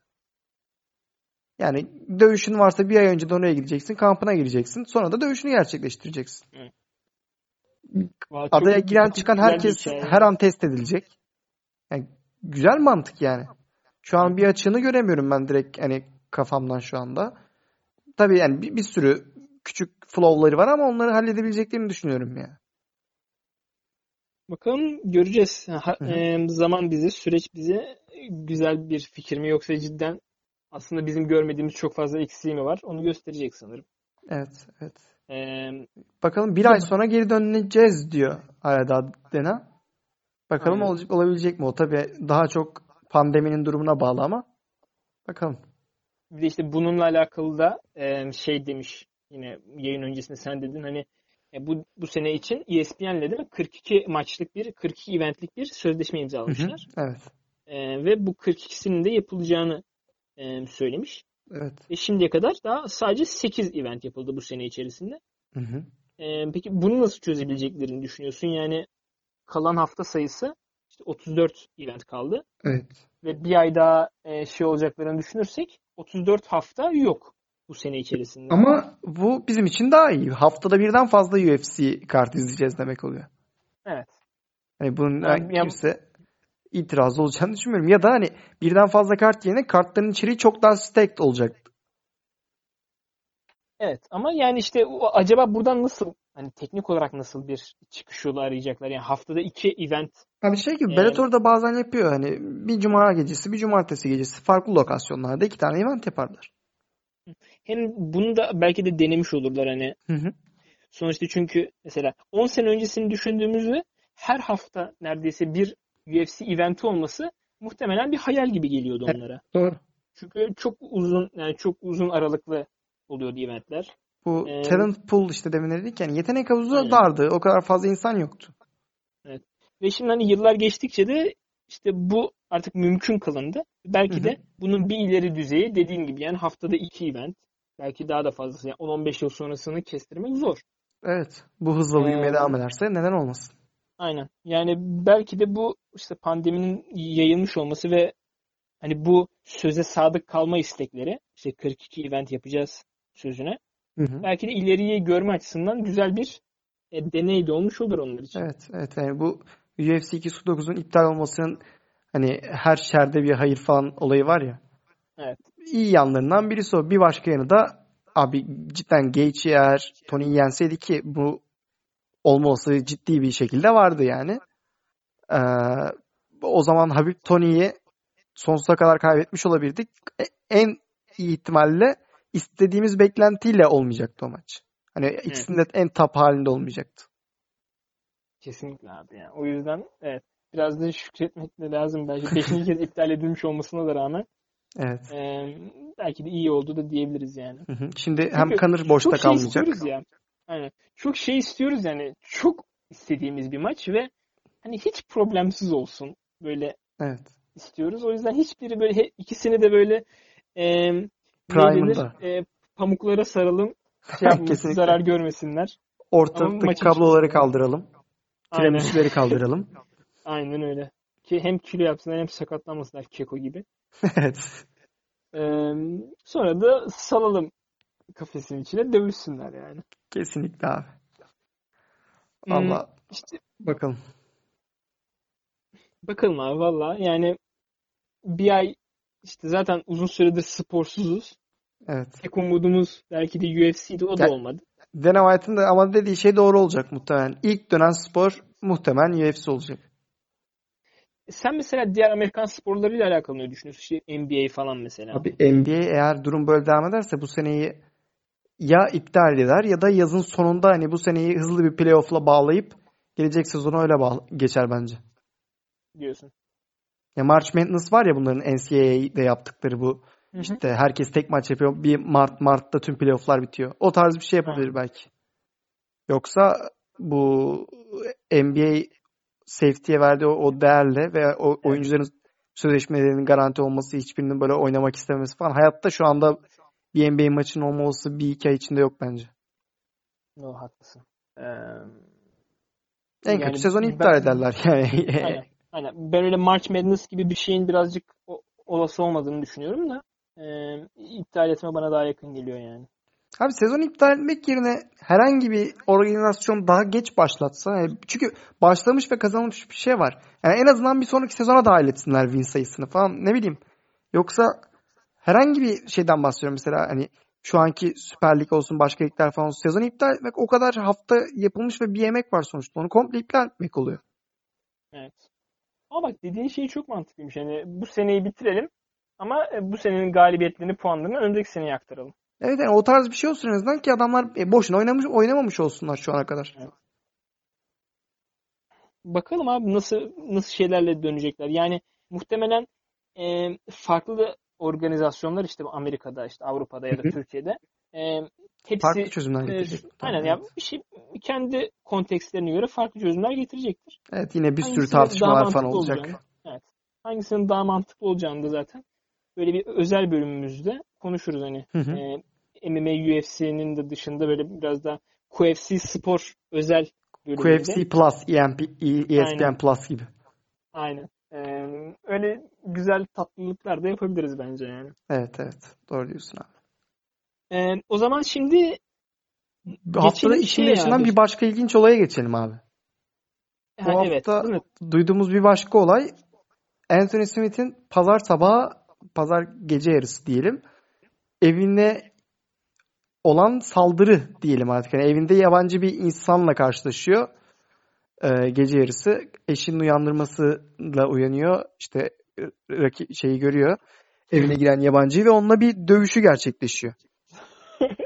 Yani dövüşün varsa bir ay önce de oraya gideceksin, kampına gireceksin. Sonra da dövüşünü gerçekleştireceksin. Adaya giren çıkan herkes her an test edilecek. Yani güzel mantık yani. Şu an bir açığını göremiyorum ben direkt hani kafamdan şu anda. Tabii yani bir, bir sürü küçük flow'ları var ama onları halledebileceklerini düşünüyorum ya. Bakalım göreceğiz. Ha, e, zaman bizi, süreç bize güzel bir fikir mi yoksa cidden aslında bizim görmediğimiz çok fazla eksiği mi var? Onu gösterecek sanırım. Evet, evet. Ee, Bakalım bir ay sonra geri döneceğiz diyor arada Dena. Bakalım olacak, olabilecek mi o? Tabii daha çok pandeminin durumuna bağlı ama bakalım. Bir de işte bununla alakalı da e, şey demiş yine yayın öncesinde sen dedin hani e, bu bu sene için ESPN'le mi 42 maçlık bir 42 eventlik bir sözleşme imzalamışlar. Hı hı, evet. E, ve bu 42'sinin de yapılacağını e, söylemiş. Evet. Ve şimdiye kadar daha sadece 8 event yapıldı bu sene içerisinde. Hı hı. E, peki bunu nasıl çözebileceklerini düşünüyorsun? Yani kalan hafta sayısı işte 34 event kaldı. Evet. Ve bir ay daha e, şey olacaklarını düşünürsek 34 hafta yok bu sene içerisinde. Ama bu bizim için daha iyi. Haftada birden fazla UFC kart izleyeceğiz demek oluyor. Evet. Hani bunun Yani- kimse itirazı olacağını düşünmüyorum. Ya da hani birden fazla kart yerine kartların içeriği çok daha stacked olacak. Evet ama yani işte acaba buradan nasıl hani teknik olarak nasıl bir çıkış yolu arayacaklar? Yani haftada iki event Abi şey gibi Yani- Bellator da bazen yapıyor hani bir cuma gecesi bir cumartesi gecesi farklı lokasyonlarda iki tane event yaparlar. hem bunu da belki de denemiş olurlar hani Hı hı. sonuçta çünkü mesela 10 sene öncesini düşündüğümüzde her hafta neredeyse bir UFC eventi olması muhtemelen bir hayal gibi geliyordu Evet. onlara. Doğru. Çünkü çok uzun yani çok uzun aralıklı oluyordu eventler. Bu Ee, talent pool işte demin dedik yani yetenek havuzu Aynen. dardı. O kadar fazla insan yoktu. Ve şimdi hani yıllar geçtikçe de işte bu artık mümkün kılındı. Belki Hı hı. de bunun bir ileri düzeyi dediğin gibi yani haftada iki event belki daha da fazlası yani 10-15 yıl sonrasını kestirmek zor. Evet. Bu hızla büyümeye Ee, devam ederse neden olmasın? Aynen. Yani belki de bu işte pandeminin yayılmış olması ve hani bu söze sadık kalma istekleri işte 42 event yapacağız sözüne. Hı hı. Belki de ileriyi görme açısından güzel bir e, deney de olmuş olur onlar için. Evet, evet. Yani bu UFC 209'un iptal olmasının hani her şerde bir hayır falan olayı var ya. Evet. İyi yanlarından birisi o. Bir başka yanı da abi cidden Gaethje eğer Tony'yi yenseydi ki bu olma olasılığı ciddi bir şekilde vardı yani. Ee, o zaman Habib Tony'yi sonsuza kadar kaybetmiş olabilirdik. E- En iyi ihtimalle istediğimiz beklentiyle olmayacaktı o maç. Hani ikisinin de en top halinde olmayacaktı. Kesinlikle abi yani. O yüzden evet biraz da şükretmek de lazım bence. Beşinci kez iptal edilmiş olmasına da rağmen Evet. e, belki de iyi oldu da diyebiliriz yani. Hı hı. Şimdi hem Çünkü Kanır boşta çok şey kalmayacak. istiyoruz ya. Aynen. Çok şey istiyoruz yani. Çok istediğimiz bir maç ve hani hiç problemsiz olsun. Böyle Evet. istiyoruz. O yüzden hiçbiri böyle ikisini de böyle e, denir? E, pamuklara saralım. Şey yapmasın, zarar görmesinler. Maçın kabloları içerisinde. kaldıralım. Aynen. Tiramisu'ları kaldıralım. Aynen öyle. Ki hem kilo yapsınlar hem sakatlanmasınlar keko gibi. evet. Ee, sonra da salalım kafesin içine dövüşsünler yani. Kesinlikle abi. Hmm, Allah işte bakalım. bakalım abi valla yani bir ay işte zaten uzun süredir sporsuzuz. Evet. Tek umudumuz belki de UFC'de o da Ya- olmadı. Dana White'ın da ama dediği şey doğru olacak muhtemelen. İlk dönen spor muhtemelen UFC olacak. E Sen mesela diğer Amerikan sporlarıyla alakalı ne düşünüyorsun? İşte NBA falan mesela. Abi NBA eğer durum böyle devam ederse bu seneyi ya iptal eder ya da yazın sonunda hani bu seneyi hızlı bir playoff'la bağlayıp gelecek sezonu öyle bağ- geçer bence. diyorsun. Ya March Madness var ya bunların NCAA'de yaptıkları bu Hı hı. işte herkes tek maç yapıyor. Bir Mart Mart'ta tüm playoff'lar bitiyor. O tarz bir şey yapabilir belki. Yoksa bu NBA safety'ye verdiği o, o değerle ve o oyuncuların sözleşmelerinin garanti olması, hiçbirinin böyle oynamak istemesi falan. Hayatta şu anda bir NBA maçının olması bir iki ay içinde yok bence. No, haklısın. Ee, En yani kötü sezonu ben- iptal ederler yani. Aynen. Aynen. Ben öyle March Madness gibi bir şeyin birazcık olası olmadığını düşünüyorum da e, iptal etme bana daha yakın geliyor yani. Abi sezonu iptal etmek yerine herhangi bir organizasyon daha geç başlatsa. yani çünkü başlamış ve kazanılmış bir şey var. Yani en azından bir sonraki sezona dahil etsinler win sayısını falan ne bileyim. Yoksa herhangi bir şeyden bahsediyorum mesela hani şu anki Süper Lig olsun başka ligler falan olsun. Sezonu iptal etmek o kadar hafta yapılmış ve bir yemek var sonuçta. Onu komple iptal etmek oluyor. Evet. Ama bak dediğin şey çok mantıklıymış. Yani bu seneyi bitirelim ama e, bu senenin galibiyetlerini, puanlarını önümüzdeki seneye aktaralım. Evet yani o tarz bir şey olsun en azından ki adamlar e, boşuna oynamış, oynamamış olsunlar şu ana kadar. Bakalım abi nasıl nasıl şeylerle dönecekler. Yani muhtemelen e, farklı organizasyonlar işte Amerika'da, işte Avrupa'da ya da. Türkiye'de e, hepsi Farklı çözümler e, getirecek. aynen ya bir şey kendi kontekstlerine göre farklı çözümler getirecektir. Evet yine bir sürü Hangisinin tartışmalar falan olacak. olacağını, evet. Hangisinin daha mantıklı olacağını da zaten böyle bir özel bölümümüzde konuşuruz hani. Hı hı. E, MMA, UFC'nin de dışında böyle biraz da QFC spor özel bölümünde. QFC Plus, EMP, ESPN Aynen. Plus gibi. Aynen. Ee, öyle güzel tatlılıklar da yapabiliriz bence yani. Evet evet. Doğru diyorsun abi. Ee, o zaman şimdi Haftada şeye yaşanan bir başka ilginç olaya geçelim abi. Bu Ha, evet, hafta duyduğumuz bir başka olay Anthony Smith'in pazar sabahı, pazar gece yarısı diyelim, evine olan saldırı diyelim artık. Yani evinde yabancı bir insanla karşılaşıyor. Ee, gece yarısı eşinin uyandırmasıyla uyanıyor. İşte raki- şeyi görüyor. Evine giren yabancıyı ve onunla bir dövüşü gerçekleşiyor.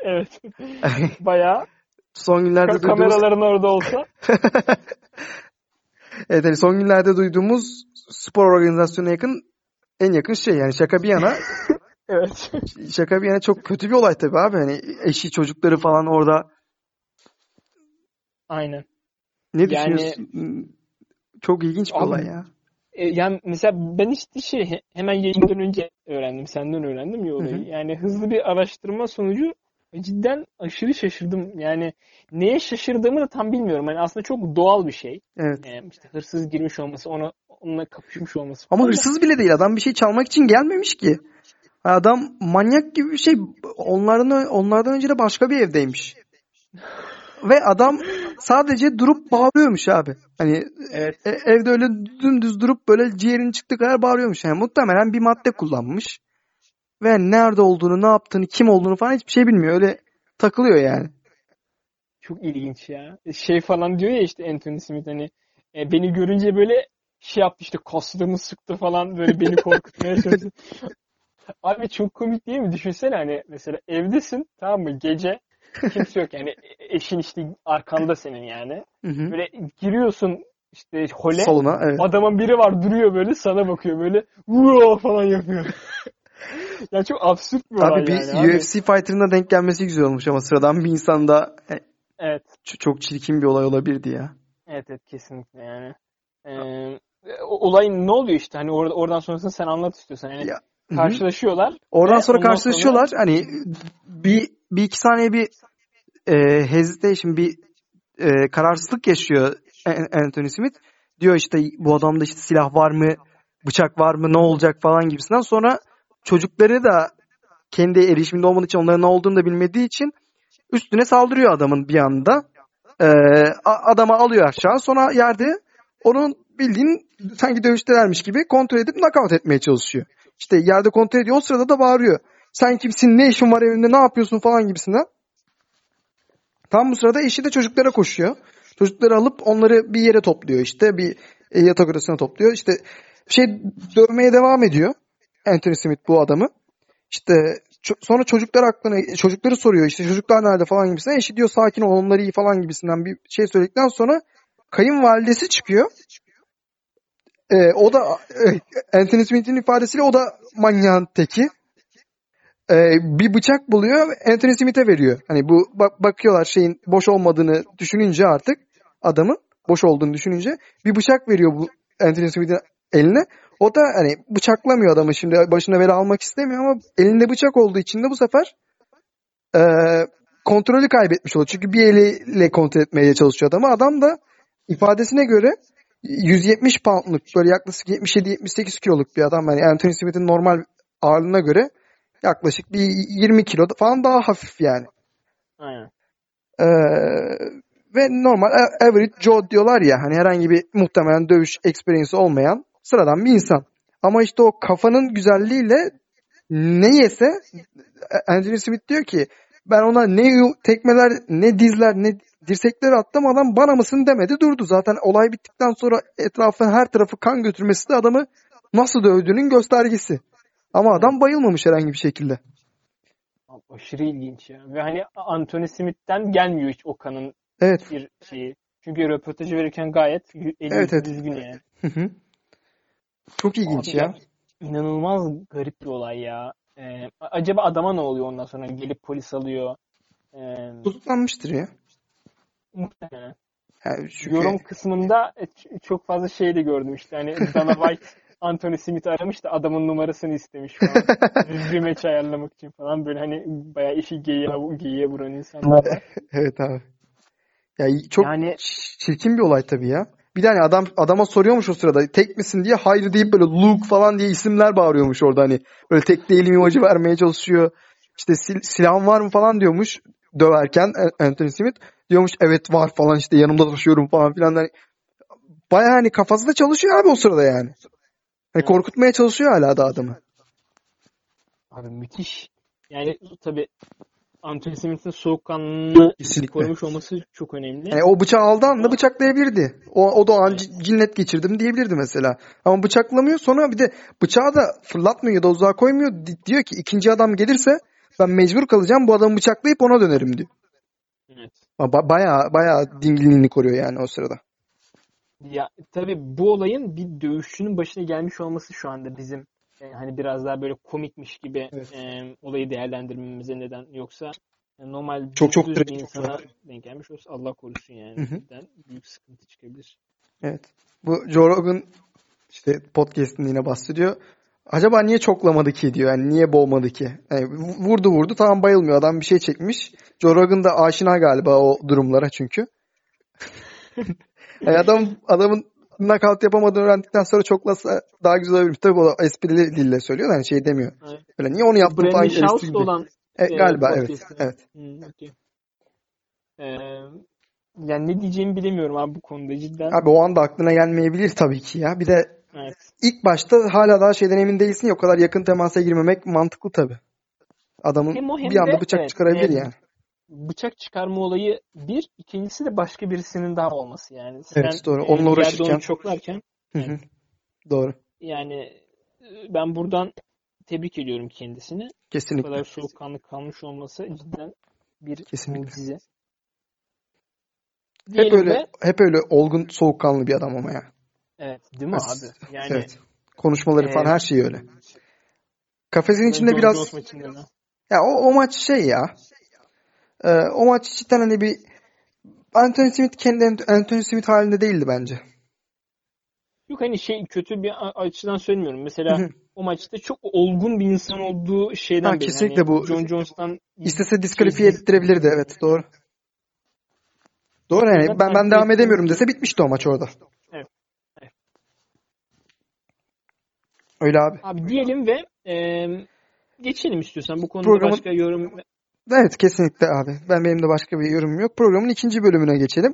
Evet. Bayağı Son günlerde ka- duyduğumuz kameraların orada olsa Evet hani son günlerde duyduğumuz spor organizasyonuna yakın en yakın şey yani şaka bir yana evet. şaka bir yana çok kötü bir olay tabii abi hani eşi çocukları falan orada Aynen. Ne Yani- düşünüyorsun? Çok ilginç bir Abi, olay ya. E, yani mesela ben işte şey he- hemen yayından önce öğrendim. Senden öğrendim ya olayı. Hı hı. Yani hızlı bir araştırma sonucu cidden aşırı şaşırdım. Yani neye şaşırdığımı da tam bilmiyorum. Yani aslında çok doğal bir şey. Evet. E, işte hırsız girmiş olması, ona onunla kapışmış olması Ama hırsız bile değil adam bir şey çalmak için gelmemiş ki. Adam manyak gibi bir şey. Onlardan onlardan önce de başka bir evdeymiş. Ve adam sadece durup bağırıyormuş abi. Hani Evet. E, evde öyle dümdüz durup böyle ciğerin çıktığı kadar bağırıyormuş. Yani muhtemelen bir madde kullanmış. Ve nerede olduğunu, ne yaptığını, kim olduğunu falan hiçbir şey bilmiyor. Öyle takılıyor yani. Çok ilginç ya. Şey falan diyor ya işte Anthony Smith hani e, beni görünce böyle şey yaptı işte kastığımı sıktı falan böyle beni korkutmaya çalıştı. Abi çok komik değil mi? Düşünsene hani mesela evdesin tamam mı gece kimse yok yani e- eşin işte arkanda senin yani. Hı hı. Böyle giriyorsun işte hole Soluna evet. adamın biri var duruyor böyle sana bakıyor böyle vuoo falan yapıyor. ya çok absürt bir olay Abi bir yani abi. UFC fighter'ına denk gelmesi güzel olmuş ama sıradan bir insanda e, Evet. çok çirkin bir olay olabilirdi ya. Evet evet kesinlikle yani. Ee, o- olayın ne oluyor işte hani orada oradan sonrasını sen anlat istiyorsan. Yani Ya, karşılaşıyorlar. Oradan sonra karşılaşıyorlar. Hani bir, bir iki saniye bir e, hesitation, bir e, kararsızlık yaşıyor An- Anthony Smith. Diyor işte bu adamda işte silah var mı, bıçak var mı, ne olacak falan gibisinden. Sonra çocukları da kendi erişiminde olmadığı için onların ne olduğunu da bilmediği için üstüne saldırıyor adamın bir anda. E, a- adama alıyor aşağı. Sonra yerde onun bildiğin sanki dövüştelermiş gibi kontrol edip knockout etmeye çalışıyor. İşte yerde kontrol ediyor. O sırada da bağırıyor. Sen kimsin? Ne işin var evinde? Ne yapıyorsun falan gibisinden. Tam bu sırada eşi de çocuklara koşuyor. Çocukları alıp onları bir yere topluyor işte. Bir yatak odasına topluyor. İşte şey dövmeye devam ediyor. Anthony Smith bu adamı. İşte sonra çocuklar aklına çocukları soruyor işte çocuklar nerede falan gibisinden. Eşi diyor sakin ol onları iyi falan gibisinden bir şey söyledikten sonra kayınvalidesi çıkıyor. Ee, o da e, Anthony Smith'in ifadesiyle o da manyağın teki. Ee, bir bıçak buluyor Anthony Smith'e veriyor. Hani bu bak, bakıyorlar şeyin boş olmadığını düşününce artık adamın boş olduğunu düşününce bir bıçak veriyor bu Anthony Smith'in eline. O da hani bıçaklamıyor adamı şimdi başına bela almak istemiyor ama elinde bıçak olduğu için de bu sefer e, kontrolü kaybetmiş oluyor. Çünkü bir eliyle kontrol etmeye çalışıyor adamı. Adam da ifadesine göre 170 poundluk böyle yaklaşık 77-78 kiloluk bir adam. Yani Anthony Smith'in normal ağırlığına göre yaklaşık bir 20 kilo falan daha hafif yani. Aynen. Ee, ve normal average Joe diyorlar ya hani herhangi bir muhtemelen dövüş experience olmayan sıradan bir insan. Ama işte o kafanın güzelliğiyle ne yese Anthony Smith diyor ki ben ona ne tekmeler ne dizler ne dirsekleri attım adam bana mısın demedi durdu. Zaten olay bittikten sonra etrafın her tarafı kan götürmesi de adamı nasıl dövdüğünün göstergesi. Ama adam bayılmamış herhangi bir şekilde. Abi Aşırı ilginç ya. Ve hani Anthony Smith'ten gelmiyor hiç o kanın Evet. bir şeyi. Çünkü röportajı verirken gayet eli Evet, evet. düzgün yani. Hı hı. Çok ilginç Abi ya. ya, inanılmaz garip bir olay ya. Ee, acaba adama ne oluyor ondan sonra? Gelip polis alıyor. Ee, Tutuklanmıştır ya. muhtemelen. Yani çünkü Yorum kısmında e, çok fazla şey de gördüm işte hani Dana White Anthony Smith aramış da adamın numarasını istemiş falan. Rematch ayarlamak için falan böyle hani bayağı işi geyiğe, geyiğe vuran insanlar evet abi. Ya çok Yani çirkin bir olay tabii ya. Bir de hani adam adama soruyormuş o sırada tek misin diye hayır deyip böyle Luke falan diye isimler bağırıyormuş orada hani. Böyle tek değilim imajı vermeye çalışıyor. İşte sil silahın var mı falan diyormuş döverken Anthony Smith. Diyormuş evet var falan işte yanımda taşıyorum falan filan. Hani Baya hani kafası da çalışıyor abi o sırada yani. Hani korkutmaya çalışıyor hala da adamı. Abi müthiş. Yani tabii Anthony Smith'in soğukkanlılığını Kesinlikle. korumuş olması çok önemli. Yani o bıçağı aldığı anda bıçaklayabilirdi. O, o da o an c- cinnet geçirdim diyebilirdi mesela. Ama bıçaklamıyor sonra bir de bıçağı da fırlatmıyor ya da uzağa koymuyor. Di- diyor ki ikinci adam gelirse ben mecbur kalacağım bu adamı bıçaklayıp ona dönerim diyor. Evet. Ba- bayağı bayağı dinginliğini koruyor yani o sırada. Ya tabii bu olayın bir dövüşçünün başına gelmiş olması şu anda bizim e, hani biraz daha böyle komikmiş gibi Evet. e, olayı değerlendirmemize neden yoksa e, normal Çok çok bir çok insana trajik. denk gelmiş olsa Allah korusun yani. Hı büyük sıkıntı çıkabilir. Evet. Bu Joe Rogan işte podcast'inde yine bahsediyor. Acaba niye çoklamadı ki diyor. Yani niye boğmadı ki? Yani vurdu vurdu tamam bayılmıyor. Adam bir şey çekmiş. Joe Rogan da aşina galiba o durumlara çünkü. yani adam adamın knockout yapamadığını öğrendikten sonra çoklasa daha güzel olabilir. Tabii o esprili dille söylüyor da hani şey demiyor. Evet. Böyle niye onu yaptın falan eleştiri gibi. olan E, e, galiba evet. Evet. Hmm, okey. E, yani ne diyeceğimi bilemiyorum abi bu konuda cidden. Abi o anda aklına gelmeyebilir tabii ki ya. Bir de Evet. ilk başta hala daha şeyden emin değilsin ya o kadar yakın temasa girmemek mantıklı tabii. Adamın Hem o hem bir anda de bıçak evet, çıkarabilir e, yani. Bıçak çıkarma olayı bir, ikincisi de başka birisinin daha olması yani. Evet, Sen doğru. e, Onunla uğraşırken. onu çoklarken Hı hı. Doğru. yani e, ben buradan tebrik ediyorum kendisini. Bu Kesinlikle. kadar soğukkanlı kalmış olması cidden bir Kesinlikle. mucize. Hep Diyelim öyle ve hep öyle olgun, soğukkanlı bir adam ama ya. evet değil mi As- abi? Yani Evet. Konuşmaları falan e, her şeyi öyle. Kafesin içinde biraz ya o, o maç şey ya. E, o maç cidden hani bir Anthony Smith kendi Ant- Anthony Smith halinde değildi bence. Yok hani şey kötü bir açıdan söylemiyorum. Mesela o maçta çok olgun bir insan olduğu şeyden Ha belli. kesinlikle Hani bu John Jones'tan istese şey diskalifiye değil. ettirebilirdi evet doğru. Doğru yani Zaten ben ben devam edemiyorum dese bitmişti o maç orada. Evet. evet. Öyle abi. Abi diyelim ve e, geçelim istiyorsan. Bu konuda Programın başka yorum evet kesinlikle abi. Ben benim de başka bir yorumum yok. Programın ikinci bölümüne geçelim.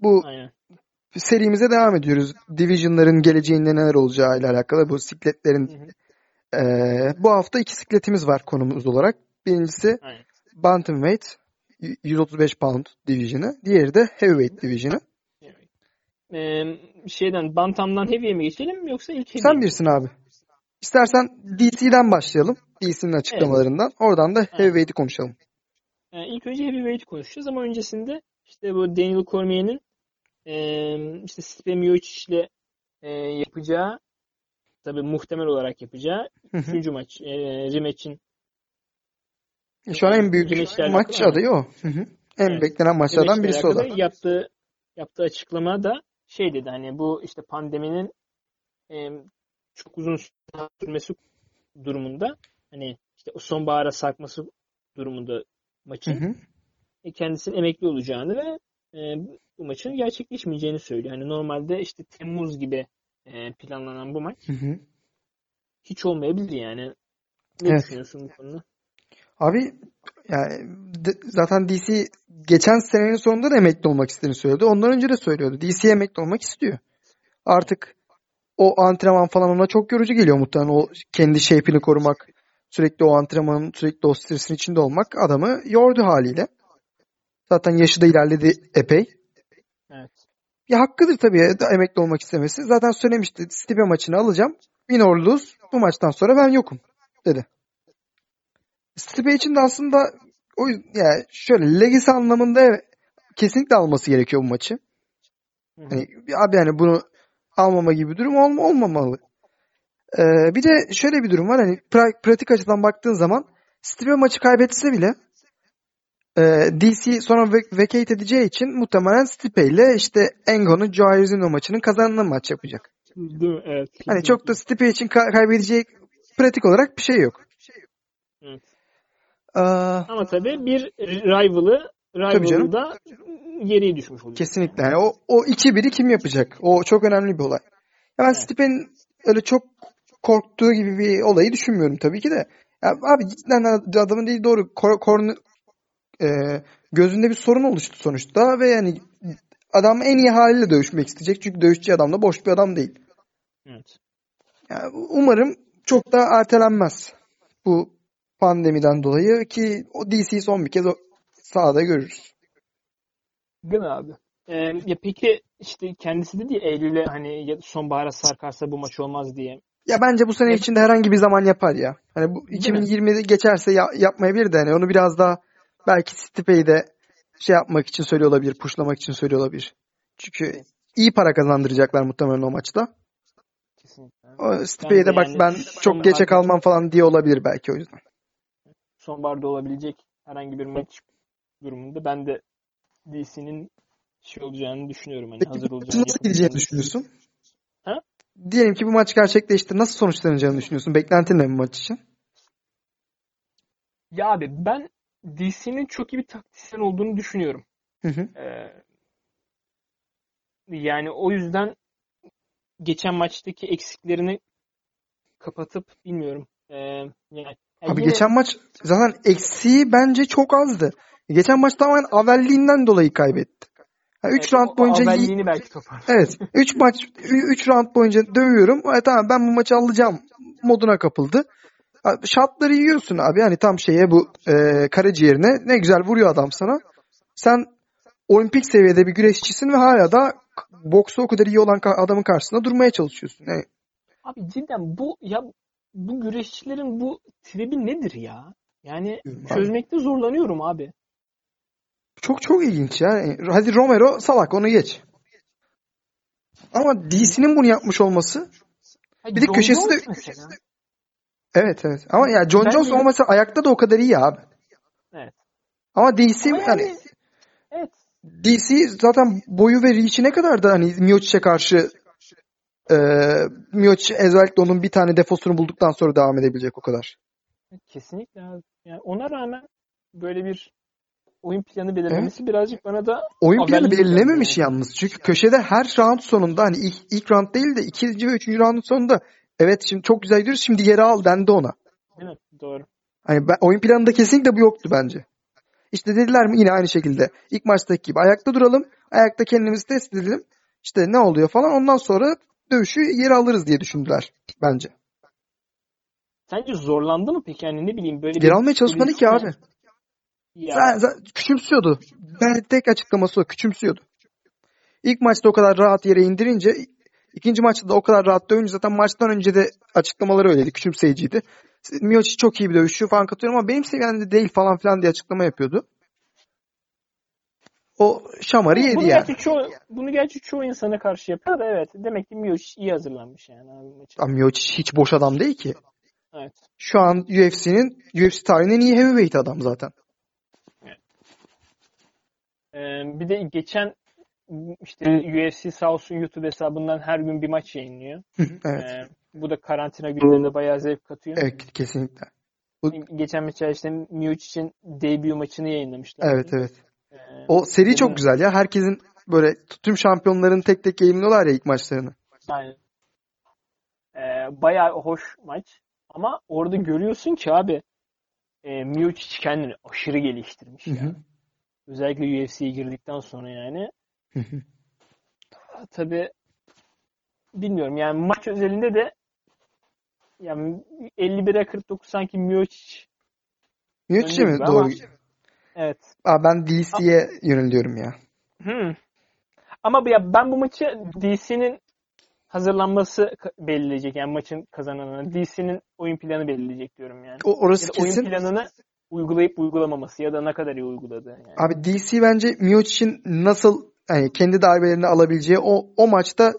Bu aynen. serimize devam ediyoruz. Division'ların geleceğinde neler olacağı ile alakalı bu sikletlerin Hı bu hafta iki sikletimiz var konumuz olarak. Birincisi Aynen. Bantamweight y- 135 pound division'ı. Diğeri de Heavyweight division'ı. Evet. E, şeyden Bantam'dan Heavy'ye mi geçelim yoksa ilk Sen mi? bilirsin abi. İstersen DC'den başlayalım. DC'nin Evet. açıklamalarından. Oradan da. Heavyweight'i konuşalım. E, ilk önce Heavyweight konuşacağız ama öncesinde işte bu Daniel Cormier'in e, işte Stipe Miocic ile e, yapacağı tabii muhtemel olarak yapacağı üçüncü maç e, rematch'in Şu an en büyük maç adayı o. Hı hı. En Evet. beklenen maçlardan birisi o da. yaptığı yaptığı açıklama da şey dedi hani bu işte pandeminin e, çok uzun sürmesi durumunda hani işte sonbahara sarkması durumunda Hı maçın hı. e, kendisinin emekli olacağını ve e, bu maçın gerçekleşmeyeceğini söylüyor. Hani normalde işte Temmuz gibi e, planlanan bu maç Hı hı. hiç olmayabilir yani. Ne Evet. düşünüyorsun bu konuda? Abi yani zaten DC geçen senenin sonunda da emekli olmak istediğini söyledi. Ondan önce de söylüyordu. DC emekli olmak istiyor. Artık o antrenman falan ona çok yorucu geliyor muhtemelen. O kendi shape'ini korumak, sürekli o antrenmanın, sürekli o stresin içinde olmak adamı yordu haliyle. Zaten yaşı da ilerledi epey. Evet. Ya hakkıdır tabii emekli olmak istemesi. Zaten söylemişti. Stipe maçını alacağım. Win or lose. Bu maçtan sonra ben yokum dedi. Stipe için de aslında o yani şöyle legacy anlamında kesinlikle alması gerekiyor bu maçı. Hani abi yani bunu almama gibi bir durum olma, olmamalı. Ee, bir de şöyle bir durum var. Hani pra- pratik açıdan baktığın zaman Stipe maçı kaybetse bile e, DC sonra vac- vacate edeceği için muhtemelen Stipe ile işte Engon'un Joe Rizino maçının kazanılan maç yapacak. Değil mi? Evet. Hani çok da Stipe için ka- kaybedecek pratik olarak bir şey yok. Evet. Ee, Ama tabii bir rival'ı canım. Rivalry'da geriye düşmüş olacak. Kesinlikle. Yani o, o 2-1'i kim yapacak? O çok önemli bir olay. Ya ben Evet. Stipe'nin öyle çok korktuğu gibi bir olayı düşünmüyorum tabii ki de. Ya abi cidden adamın değil doğru kor, kornu- e, gözünde bir sorun oluştu sonuçta ve yani adam en iyi haliyle dövüşmek isteyecek. Çünkü dövüşçü adam da boş bir adam değil. Evet. Yani umarım çok daha ertelenmez bu pandemiden dolayı ki o DC'yi son bir kez o sahada görürüz. Değil mi abi? Ee, ya peki işte kendisi dedi ya Eylül'e hani ya sonbahara sarkarsa bu maç olmaz diye. Ya bence bu sene içinde herhangi bir zaman yapar ya. Hani bu Değil 2020'de geçerse ya- yapmayabilir de hani onu biraz daha belki Stipe'yi de şey yapmak için söylüyor olabilir, pushlamak için söylüyor olabilir. Çünkü iyi para kazandıracaklar muhtemelen o maçta. Kesinlikle. O Stipe'ye de bak yani ben çok geçe kalmam falan diye olabilir belki o yüzden. Sonbaharda olabilecek herhangi bir maç durumunda ben de DC'nin şey olacağını düşünüyorum. Hani hazır olacağını nasıl gideceğini düşünüyorsun? Diyelim ki bu maç gerçekleşti. Nasıl sonuçlanacağını düşünüyorsun? Beklentin ne bu maç için? Ya abi ben DC'nin çok iyi bir taktisyen olduğunu düşünüyorum. Hı hı. Ee, yani o yüzden geçen maçtaki eksiklerini kapatıp bilmiyorum. Ee, yani ya Abi yine geçen maç zaten eksiği bence çok azdı. Geçen maç tamamen avelliğinden dolayı kaybetti. 3 evet, round boyunca belki. Evet. 3 maç 3 round boyunca dövüyorum. E, tamam ben bu maçı alacağım moduna kapıldı. Şatları yiyorsun abi. Yani tam şeye bu e, karaciğerine ne güzel vuruyor adam sana. Sen olimpik seviyede bir güreşçisin ve hala da boksu o kadar iyi olan adamın karşısında durmaya çalışıyorsun. Yani Abi cidden bu ya bu güreşçilerin bu tribi nedir ya? Yani çözmekte zorlanıyorum abi. Çok çok ilginç ya. Yani Hadi Romero salak onu geç. Ama DC'nin bunu yapmış olması Ha, Bir de John köşesi de- Jones mesela. evet evet. Ama ya John Ben Jones de- olmasa ayakta da o kadar iyi abi. Evet. Ama DC Ama yani yani evet. DC zaten boyu ve reach'i ne kadar da hani Miocic'e karşı e, Miocic özellikle onun bir tane defosunu bulduktan sonra devam edebilecek o kadar. Kesinlikle abi. Yani ona rağmen böyle bir oyun planı belirlemesi birazcık bana da Oyun planı belirlememiş yani. yalnız. Çünkü köşede her round sonunda hani ilk, ilk round değil de ikinci ve üçüncü roundun sonunda evet şimdi çok güzel gidiyoruz şimdi yeri al dendi ona. mi? Doğru. Hani ben, oyun planında kesinlikle bu yoktu bence. İşte dediler mi yine aynı şekilde ilk maçtaki gibi ayakta duralım. Ayakta kendimizi test edelim. İşte ne oluyor falan ondan sonra dövüşü yeri alırız diye düşündüler bence. Sence zorlandı mı peki? Yani ne bileyim böyle Geri almaya çalışmadı ki abi. Ya, zaten küçümsüyordu. Ben tek açıklaması o küçümsüyordu. İlk maçta o kadar rahat yere indirince ikinci maçta da o kadar rahat dövünce zaten maçtan önce de açıklamaları öyleydi. Küçümseyiciydi. Miocic çok iyi bir dövüşçü falan katıyorum ama benim seviyemde değil falan filan diye açıklama yapıyordu. O şamarı yedi bunu yani. gerçi çoğu bunu gerçi çoğu insana karşı yapıyor da evet. Demek ki Miocic iyi hazırlanmış yani abi Miocic hiç boş adam değil ki. Evet. Şu an UFC'nin UFC tarihinin en iyi heavyweight adam zaten. Ee, bir de geçen işte UFC olsun YouTube hesabından her gün bir maç yayınlıyor. evet. Ee, bu da karantina günlerinde bayağı zevk katıyor. Evet kesinlikle. Geçen mesela işte Miocic'in debut maçını yayınlamışlar. Evet evet. Ee, O seri dedim- çok güzel ya. Herkesin böyle tüm şampiyonların tek tek yayınlıyorlar ya ilk maçlarını. Aynen. Ee, bayağı hoş maç. Ama orada görüyorsun ki abi e, Miocic kendini aşırı geliştirmiş Hı hı. Özellikle UFC'ye girdikten sonra yani. Tabii bilmiyorum yani maç özelinde de yani 51'e 49 sanki Miocic Miocic önde mi? Doğru. ama evet. Aa, ben DC'ye yöneliyorum ya. Hmm. Ama bu- ya ben bu maçı DC'nin hazırlanması belirleyecek yani maçın kazananını. DC'nin oyun planı belirleyecek diyorum yani. O, orası Ya da oyun kesin. planını uygulayıp uygulamaması ya da ne kadar iyi uyguladığı yani. Abi DC bence Miocic'in nasıl yani kendi darbelerini alabileceği o o maçta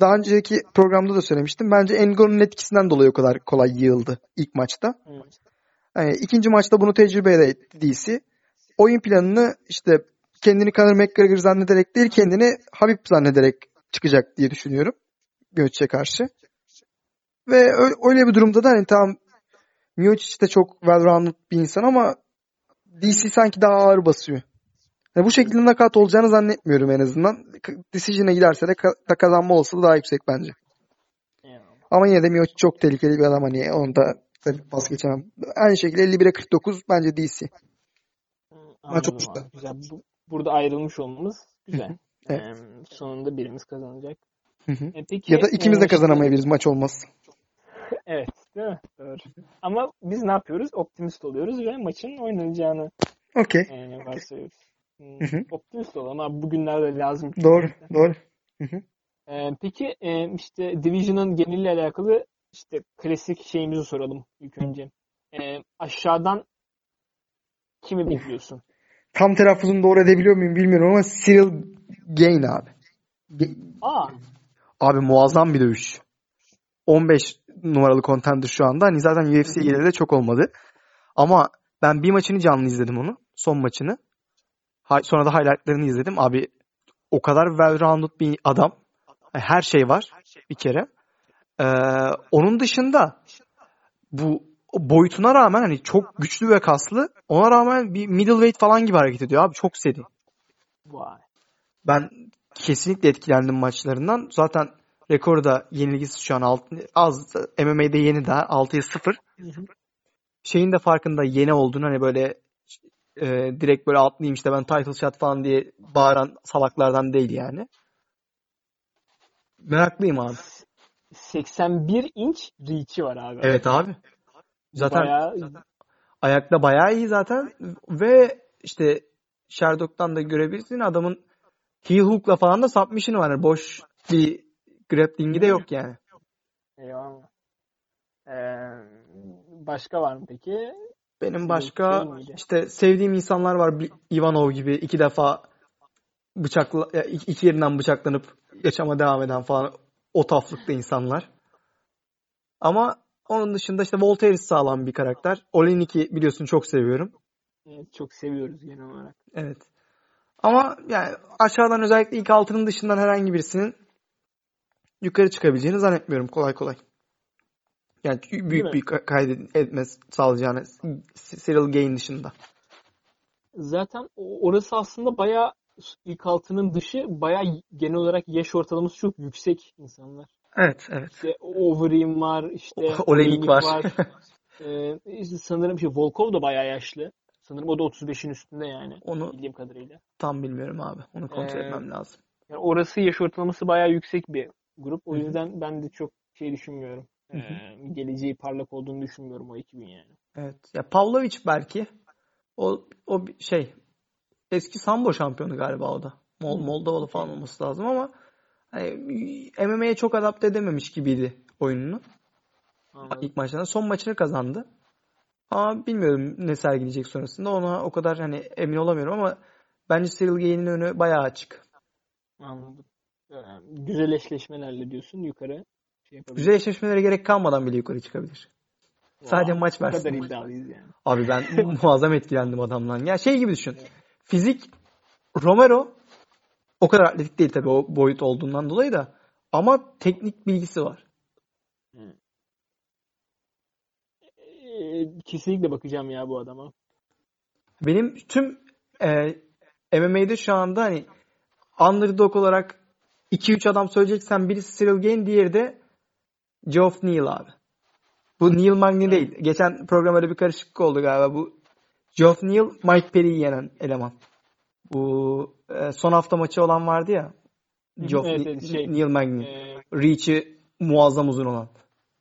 daha önceki programda da söylemiştim. Bence Nganou'nun etkisinden dolayı o kadar kolay yığıldı ilk maçta. Hmm. Yani ikinci maçta bunu tecrübe etti DC. Oyun planını işte kendini Conor McGregor zannederek değil kendini Habib zannederek çıkacak diye düşünüyorum. Miocic'e karşı. Ve öyle bir durumda da hani tamam Miocic de çok well-rounded bir insan ama DC sanki daha ağır basıyor. Yani bu şekilde nakat olacağını zannetmiyorum en azından. Decision'a giderse de ka- kazanma olasılığı daha yüksek bence. Eyvallah. Ama yine de Miocic çok tehlikeli bir adam hani onu da tabii pas geçemem. Aynı şekilde 51'e 49 bence DC. Anladım çok abi. güzel. Bu- burada ayrılmış olmamız güzel. Evet. Ee, sonunda birimiz kazanacak. Hı hı. E, peki, Ya da ikimiz de e, kazanamayabiliriz maç olmaz. Evet, değil mi? Doğru. Ama biz ne yapıyoruz? Optimist oluyoruz ve maçın oynanacağını Okey. e, varsayıyoruz. Hmm, Hı hı. Optimist olalım ama bugünlerde lazım. Doğru. Doğru. E, peki e, işte Division'ın geneliyle alakalı işte klasik şeyimizi soralım ilk önce. E, aşağıdan kimi bekliyorsun? Tam telaffuzunu doğru edebiliyor muyum bilmiyorum ama Cyril Gain abi. Ge- Aa, Abi muazzam bir dövüş. 15 numaralı contender şu anda. Hani zaten UFC geleli de çok olmadı. Ama ben bir maçını canlı izledim onu. Son maçını. Ha- Sonra da highlightlarını izledim. Abi o kadar well-rounded bir adam. Her şey var bir kere. Ee, onun dışında bu boyutuna rağmen hani çok güçlü ve kaslı. Ona rağmen bir middleweight falan gibi hareket ediyor abi. Çok seri. vay. Ben kesinlikle etkilendim maçlarından. Zaten rekoru da yenilgisi şu an alt, az MMA'de yeni daha 6'ya 0. Hı hı. Şeyin de farkında yeni olduğunu hani böyle e, direkt böyle atlayayım işte ben title shot falan diye bağıran salaklardan değil yani. Meraklıyım abi. 81 inç reach'i var abi. Evet abi. Zaten Bayağı ayakta bayağı iyi zaten ve işte Sherlock'tan da görebilirsin adamın heel hook'la falan da submission'ı var. Yani boş bir grappling'i de yok yani. eyvallah. Ee, başka var mı peki? Benim başka Şey işte sevdiğim insanlar var. Ivanov gibi iki defa bıçakla iki yerinden bıçaklanıp yaşama devam eden falan o taflıkta insanlar. Ama onun dışında işte Voltaire sağlam bir karakter. Olenik'i biliyorsun çok seviyorum. Evet, çok seviyoruz genel olarak. Evet. Ama yani aşağıdan özellikle ilk altının dışından herhangi birisinin yukarı çıkabileceğini zannetmiyorum kolay kolay. Yani büyük bir ka- kaydetme sağlayacağını Cyril Gain dışında. Zaten orası aslında bayağı ilk altının dışı bayağı genel olarak yaş ortalaması çok yüksek insanlar. Evet, evet. İşte Overeem var, işte Olenik var. var. Ee, işte sanırım işte Volkov da bayağı yaşlı. Sanırım o da 35'in üstünde yani Onu bildiğim kadarıyla. tam bilmiyorum abi. Onu kontrol Ee, etmem lazım. Yani orası yaş ortalaması bayağı yüksek bir grup. O yüzden ben de çok şey düşünmüyorum. Ee, geleceği parlak olduğunu düşünmüyorum o ekibin yani. Evet. Ya Pavlovic belki. O o şey eski sambo şampiyonu galiba o da. Mol. Moldovalı falan olması lazım ama hani, MMA'ye çok adapte edememiş gibiydi oyununu. Anladım. İlk maçlarında. Son maçını kazandı. Ama bilmiyorum ne sergileyecek sonrasında. Ona o kadar hani emin olamıyorum ama bence Cyril Gain'in önü bayağı açık. Anladım. Ee, güzel eşleşmelerle diyorsun yukarı şey. Güzel eşleşmelere gerek kalmadan bile yukarı çıkabilir. Sadece Wow, maç bu kadar versin. iddialıyız yani. Abi ben muazzam etkilendim adamdan. Ya şey gibi düşün. Fizik Romero o kadar atletik değil tabii o boyut olduğundan dolayı da ama teknik bilgisi var. Ee, kesinlikle bakacağım ya bu adama. Benim tüm e, MMA'de şu anda hani underdog olarak 2-3 adam söyleyeceksen birisi Cyril Gain, diğeri de Geoff Neal abi. Bu Neil Magny değil. Geçen program öyle bir karışıklık oldu galiba. Bu Geoff Neal, Mike Perry'i yenen eleman. Bu e, son hafta maçı olan vardı ya. Geoff evet, evet, şey, Neil Magny. Ee, Reach'i muazzam uzun olan.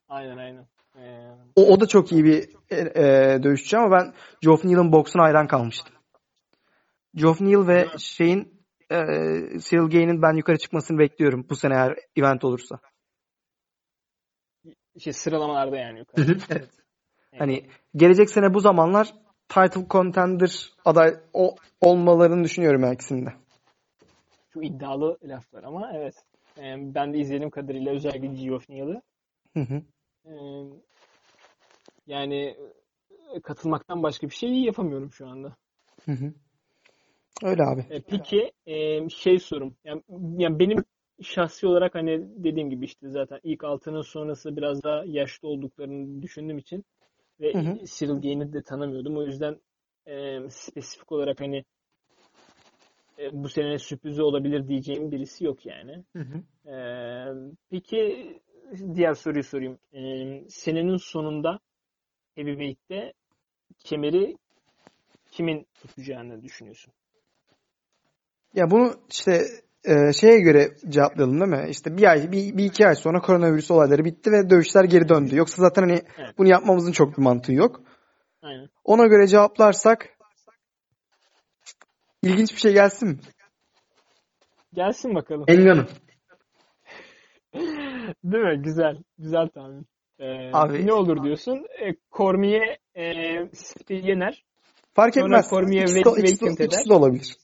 aynen aynen. Ee, O, o da çok iyi bir e, e, dövüşçü ama ben Geoff Neal'ın boksuna hayran kalmıştım. Geoff Neal ve şeyin e, Cyril Gain'in ben yukarı çıkmasını bekliyorum bu sene eğer event olursa. şey sıralamalarda yani yukarı. evet. Hani gelecek sene bu zamanlar title contender aday o, olmalarını düşünüyorum her ikisinde. Çok iddialı laflar ama evet. Ee, ben de izlediğim kadarıyla özellikle Geoff Neal'ı. Hı hı. Ee, yani e, katılmaktan başka bir şey yapamıyorum şu anda. Hı hı. Öyle abi. E, peki e, şey sorum. Yani, yani benim şahsi olarak hani dediğim gibi işte zaten ilk altının sonrası biraz daha yaşlı olduklarını düşündüğüm için ve Hı hı. Cyril Gain'i de tanımıyordum. O yüzden e, spesifik olarak hani e, bu sene sürprizi olabilir diyeceğim birisi yok yani. Hı hı. Ee, peki diğer soruyu sorayım. Ee, senenin sonunda Heavyweight'te kemeri kimin tutacağını düşünüyorsun? Ya bunu işte e, şeye göre cevaplayalım değil mi? İşte bir ay, bir, bir iki ay sonra koronavirüs olayları bitti ve dövüşler geri döndü. Yoksa zaten hani Evet. bunu yapmamızın çok bir mantığı yok. Aynen. Ona göre cevaplarsak ilginç bir şey gelsin mi? Gelsin bakalım. Engan'ın. Değil mi? Güzel. Güzel tahmin. Ee, Abi- ne olur diyorsun? E, Cormier e, yener. Fark Sonra etmez. Cormier İkisi de, ikisi de olabilir.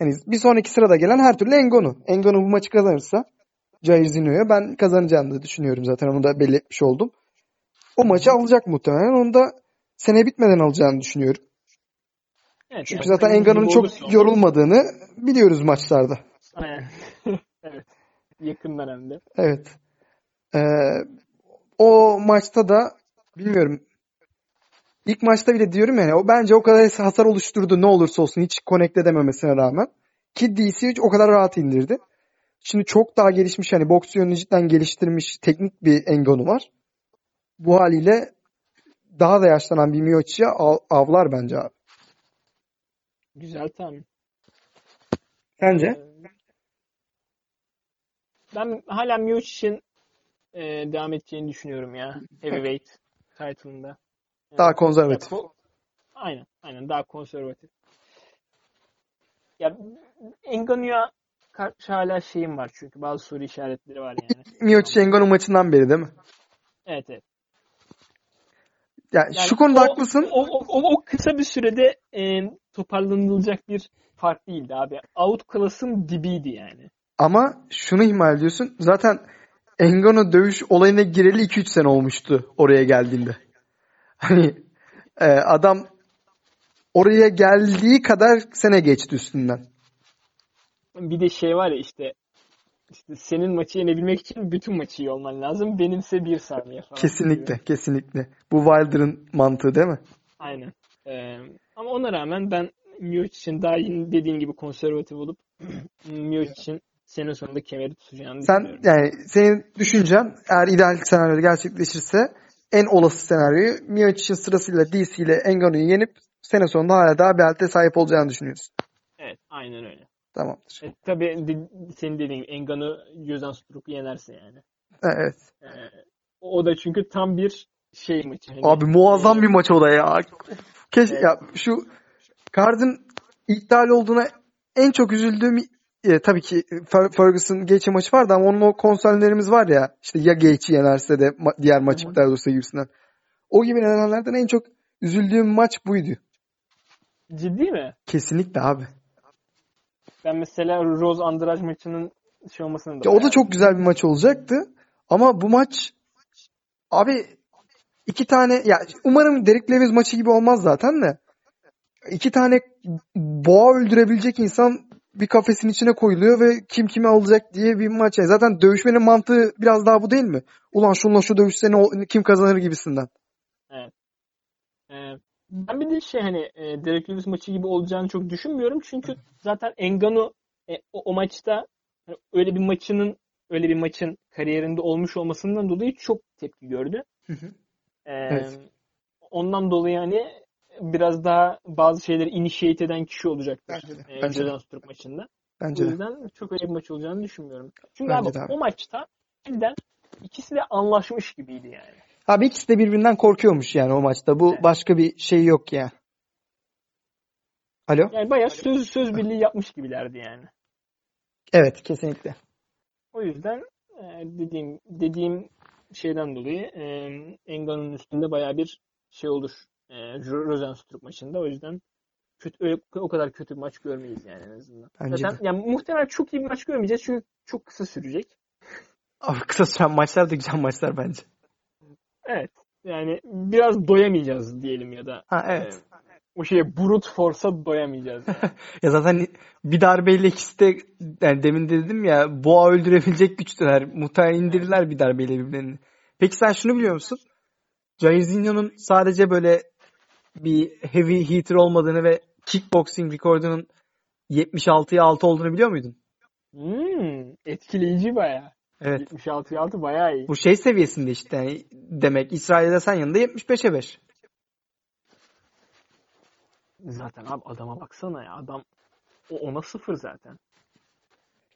Yani bir sonraki sırada gelen her türlü Enganu. Enganu bu maçı kazanırsa Jair Zinho'ya ben kazanacağını da düşünüyorum zaten. Onu da belli etmiş oldum. O maçı alacak muhtemelen. Onu da sene bitmeden alacağını düşünüyorum. Evet, Çünkü yani zaten Engano'nun çok yorulmadığını biliyoruz maçlarda. Evet. Yakından hem de. Evet. Ee, o maçta da bilmiyorum. İlk maçta bile diyorum yani o bence o kadar hasar oluşturdu ne olursa olsun hiç connect edememesine rağmen. Ki DC o kadar rahat indirdi. Şimdi çok daha gelişmiş hani boks yönünü cidden geliştirmiş teknik bir Engano var. Bu haliyle daha da yaşlanan bir av- avlar bence abi. Güzel tahmin. Sence? Ee, Ben hala Miocic'in e, devam edeceğini düşünüyorum ya. Heavyweight title'ında. Daha Evet. konservatif. Ya, aynen, aynen daha konservatif. Ya Engano'ya karşı hala şeyim var çünkü bazı soru işaretleri var yani. Miocic Engano maçından beri değil mi? Evet evet. Yani, Yani şu konuda o, haklısın. O, o, o, o kısa bir sürede e, toparlanılacak bir fark değildi abi. Outclass'ın dibiydi yani. Ama şunu ihmal ediyorsun. Zaten Engano dövüş olayına gireli 2-3 sene olmuştu oraya geldiğinde. Hani e, adam oraya geldiği kadar sene geçti üstünden. Bir de şey var ya işte işte senin maçı yenebilmek için bütün maçı iyi olman lazım. Benimse bir saniye falan. Kesinlikle, gibi. kesinlikle. Bu Wilder'ın mantığı değil mi? Aynen. Ee, ama ona rağmen ben Miocic'in daha yeni dediğin gibi konservatif olup Miocic'in sene sonunda kemeri tutacağını Sen düşünüyorum. yani senin düşüncen eğer ideal senaryo gerçekleşirse en olası senaryoyu Miocic'in sırasıyla DC ile Engano'yu yenip sene sonunda hala daha belte sahip olacağını düşünüyorsun. Evet, aynen öyle. Tamamdır. E, tabii de, senin dediğin gibi Engan'ı Gözan Strup'u yenerse yani. Evet. Ee, o da çünkü tam bir şey maçı. Hani, Abi muazzam e, bir maç o da ya. Keş Evet. ya şu Card'ın iptal olduğuna en çok üzüldüğüm e, tabii ki Fer- Ferguson Gaethje maçı vardı ama onun o konsörlerimiz var ya işte ya Gaethje yenerse de ma- diğer maç iptal olursa gibisinden. O gibi nedenlerden en çok üzüldüğüm maç buydu. Ciddi mi? Kesinlikle abi. Ben mesela Rose Andrade maçının şey olmasını da Ya o da çok güzel bir maç olacaktı. Ama bu maç abi iki tane ya umarım Derek Lewis maçı gibi olmaz zaten de. İki tane boğa öldürebilecek insan bir kafesin içine koyuluyor ve kim kimi alacak diye bir maç. Yani zaten dövüşmenin mantığı biraz daha bu değil mi? Ulan şunla şu dövüşse ne kim kazanır gibisinden. Ee, ben bir de şey hani e, Derek Lewis maçı gibi olacağını çok düşünmüyorum. Çünkü zaten Ngannou e, o, o maçta hani öyle bir maçının öyle bir maçın kariyerinde olmuş olmasından dolayı çok tepki gördü. Ee, Evet. Ondan dolayı hani biraz daha bazı şeyleri initiate eden kişi olacaktır. Bence de, E, bence de. Maçında. Bence O de. yüzden çok öyle bir maç olacağını düşünmüyorum. Çünkü Bence abi, de abi. o maçta cidden ikisi de anlaşmış gibiydi yani. Abi ikisi de birbirinden korkuyormuş yani o maçta. Bu Evet. başka bir şey yok ya. Alo? Yani bayağı söz söz birliği yapmış gibilerdi yani. Evet kesinlikle. O yüzden e, dediğim dediğim şeyden dolayı e, Engano'nun üstünde bayağı bir şey olur. E, Rosenstruck maçında. O yüzden kötü öyle, o kadar kötü bir maç görmeyiz yani en azından. Bence Zaten de. yani muhtemelen çok iyi bir maç görmeyeceğiz çünkü çok kısa sürecek. Abi kısa süren maçlar da güzel maçlar bence. Evet. Yani biraz doyamayacağız diyelim ya da Ha evet. e, o şeye brute force'a doyamayacağız. Yani. Ya zaten bir darbeyle ikisi de yani demin de dedim ya boğa öldürebilecek güçtüler. Muhtemelen indirirler bir darbeyle birbirlerini. Peki sen şunu biliyor musun? Jairzinho'nun sadece böyle bir heavy hitter olmadığını ve kickboxing rekordunun 76'ya 6 olduğunu biliyor muydun? Hmm, etkileyici bayağı. Evet. 76'ya 6 bayağı iyi. Bu şey seviyesinde işte yani demek İsrail'de sen yanında 75'e 5. Zaten abi adama baksana ya. Adam o ona sıfır zaten.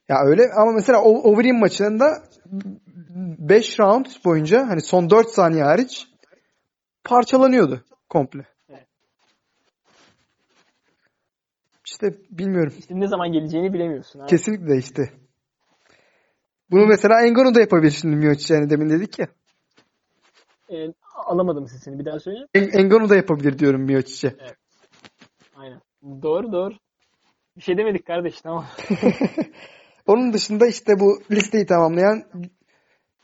Ya öyle ama mesela o Overeem maçında 5 round boyunca hani son 4 saniye hariç parçalanıyordu komple. İşte bilmiyorum. İşte ne zaman geleceğini bilemiyorsun abi. Kesinlikle işte. Bunu mesela Engano da yapabilir şimdi Miocic yani demin dedik ya. Ee, alamadım sesini bir daha söyle. En- Engano da yapabilir diyorum Miocic'e. Aynen. Doğru doğru. Bir şey demedik kardeş tamam. Onun dışında işte bu listeyi tamamlayan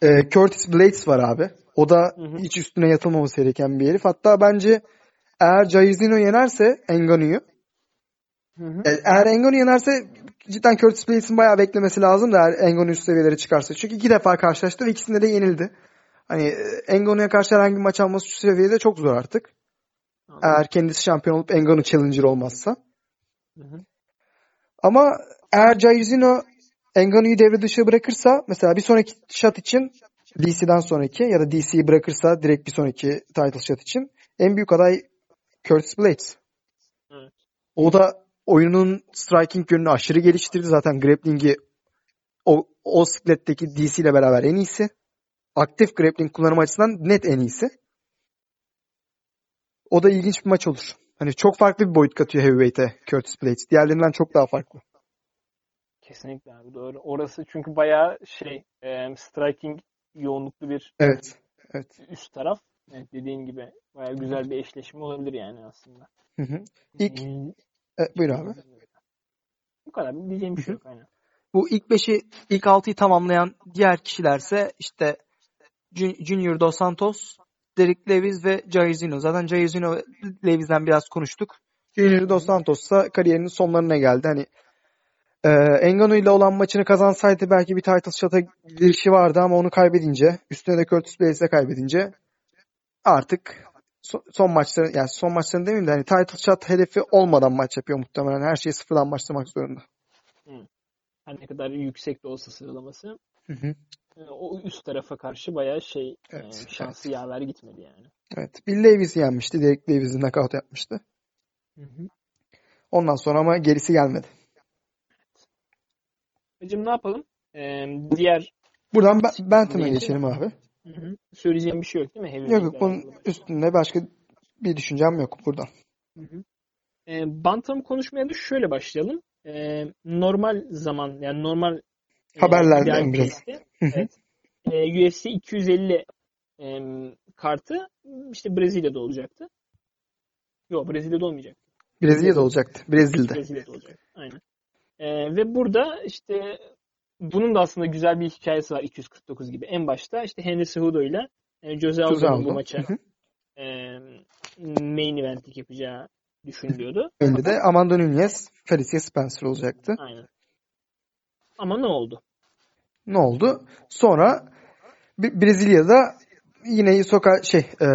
e, Curtis Blades var abi. O da Hı hı. hiç üstüne yatılmaması gereken bir herif. Hatta bence eğer Jairzinho yenerse Engano'yu Hı hı. e, eğer Engano yenerse cidden Curtis Blades'in bayağı beklemesi lazım da eğer Engano üst seviyelere çıkarsa. Çünkü iki defa karşılaştı ve ikisinde de yenildi. Hani e, Engano'ya karşı herhangi bir maç alması şu seviyede çok zor artık. Anladım. Eğer kendisi şampiyon olup Engano challenger olmazsa. Hı hı. Ama eğer Jairzinho Engano'yu devre dışı bırakırsa mesela bir sonraki shot için DC'den sonraki ya da DC'yi bırakırsa direkt bir sonraki title shot için en büyük aday Curtis Blades. Evet. O da oyunun striking yönünü aşırı geliştirdi. Zaten grappling'i o, o sikletteki DC ile beraber en iyisi. Aktif grappling kullanım açısından net en iyisi. O da ilginç bir maç olur. Hani çok farklı bir boyut katıyor heavyweight'e Curtis Blades. Diğerlerinden çok daha farklı. Kesinlikle abi doğru. Orası çünkü bayağı şey e, striking yoğunluklu bir Evet. Evet. üst taraf. Evet, dediğin gibi bayağı güzel bir eşleşme olabilir yani aslında. Hı hı. İlk Hmm, e, buyur abi. Bu kadar. Diyeceğim bir şey yok aynen. Bu ilk 5'i, ilk 6'yı tamamlayan diğer kişilerse işte Jun- Junior Dos Santos, Derek Lewis ve Jairzinho. Zaten Jairzinho ve Lewis'den biraz konuştuk. Junior Dos Santos da kariyerinin sonlarına geldi. Hani e, Ngannou ile olan maçını kazansaydı belki bir title shot'a girişi vardı ama onu kaybedince, üstüne de Curtis Blayes'e kaybedince artık son, maçları yani son maçlarını demeyeyim de hani title shot hedefi olmadan maç yapıyor muhtemelen. Her şeyi sıfırdan başlamak zorunda. Her ne kadar yüksek de olsa sıralaması Hı hı. e, o üst tarafa karşı bayağı şey e, Evet, şansı yaver gitmedi yani. Evet. Bill Davis'i yenmişti. Derek Davis'i knockout yapmıştı. Hı hı. Ondan sonra ama gerisi gelmedi. Hocam ne yapalım? E, diğer Buradan ben, Bantam'a geçelim abi. Hı hı. söyleyeceğim bir şey yok değil mi? Yok Heavyweight yok bunun üstünde başka bir düşüncem yok buradan. Hı hı. E, Bantam konuşmaya da şöyle başlayalım. E, normal zaman yani normal e, Haberlerden ideal biraz. evet, e, UFC 250 e, kartı işte Brezilya'da olacaktı. Yok Brezilya'da olmayacak. Brezilya'da olacaktı. Brezilya'da. Brezilya'da olacak. Aynen. E, ve burada işte bunun da aslında güzel bir hikayesi var 249 gibi. En başta işte Henry Cejudo ile e, Jose Aldo'nun bu maça e, main eventlik yapacağı düşünülüyordu. Önde de Amanda Nunes, Felicia Spencer olacaktı. Aynen. Ama ne oldu? Ne oldu? Sonra Brezilya'da yine soka şey e,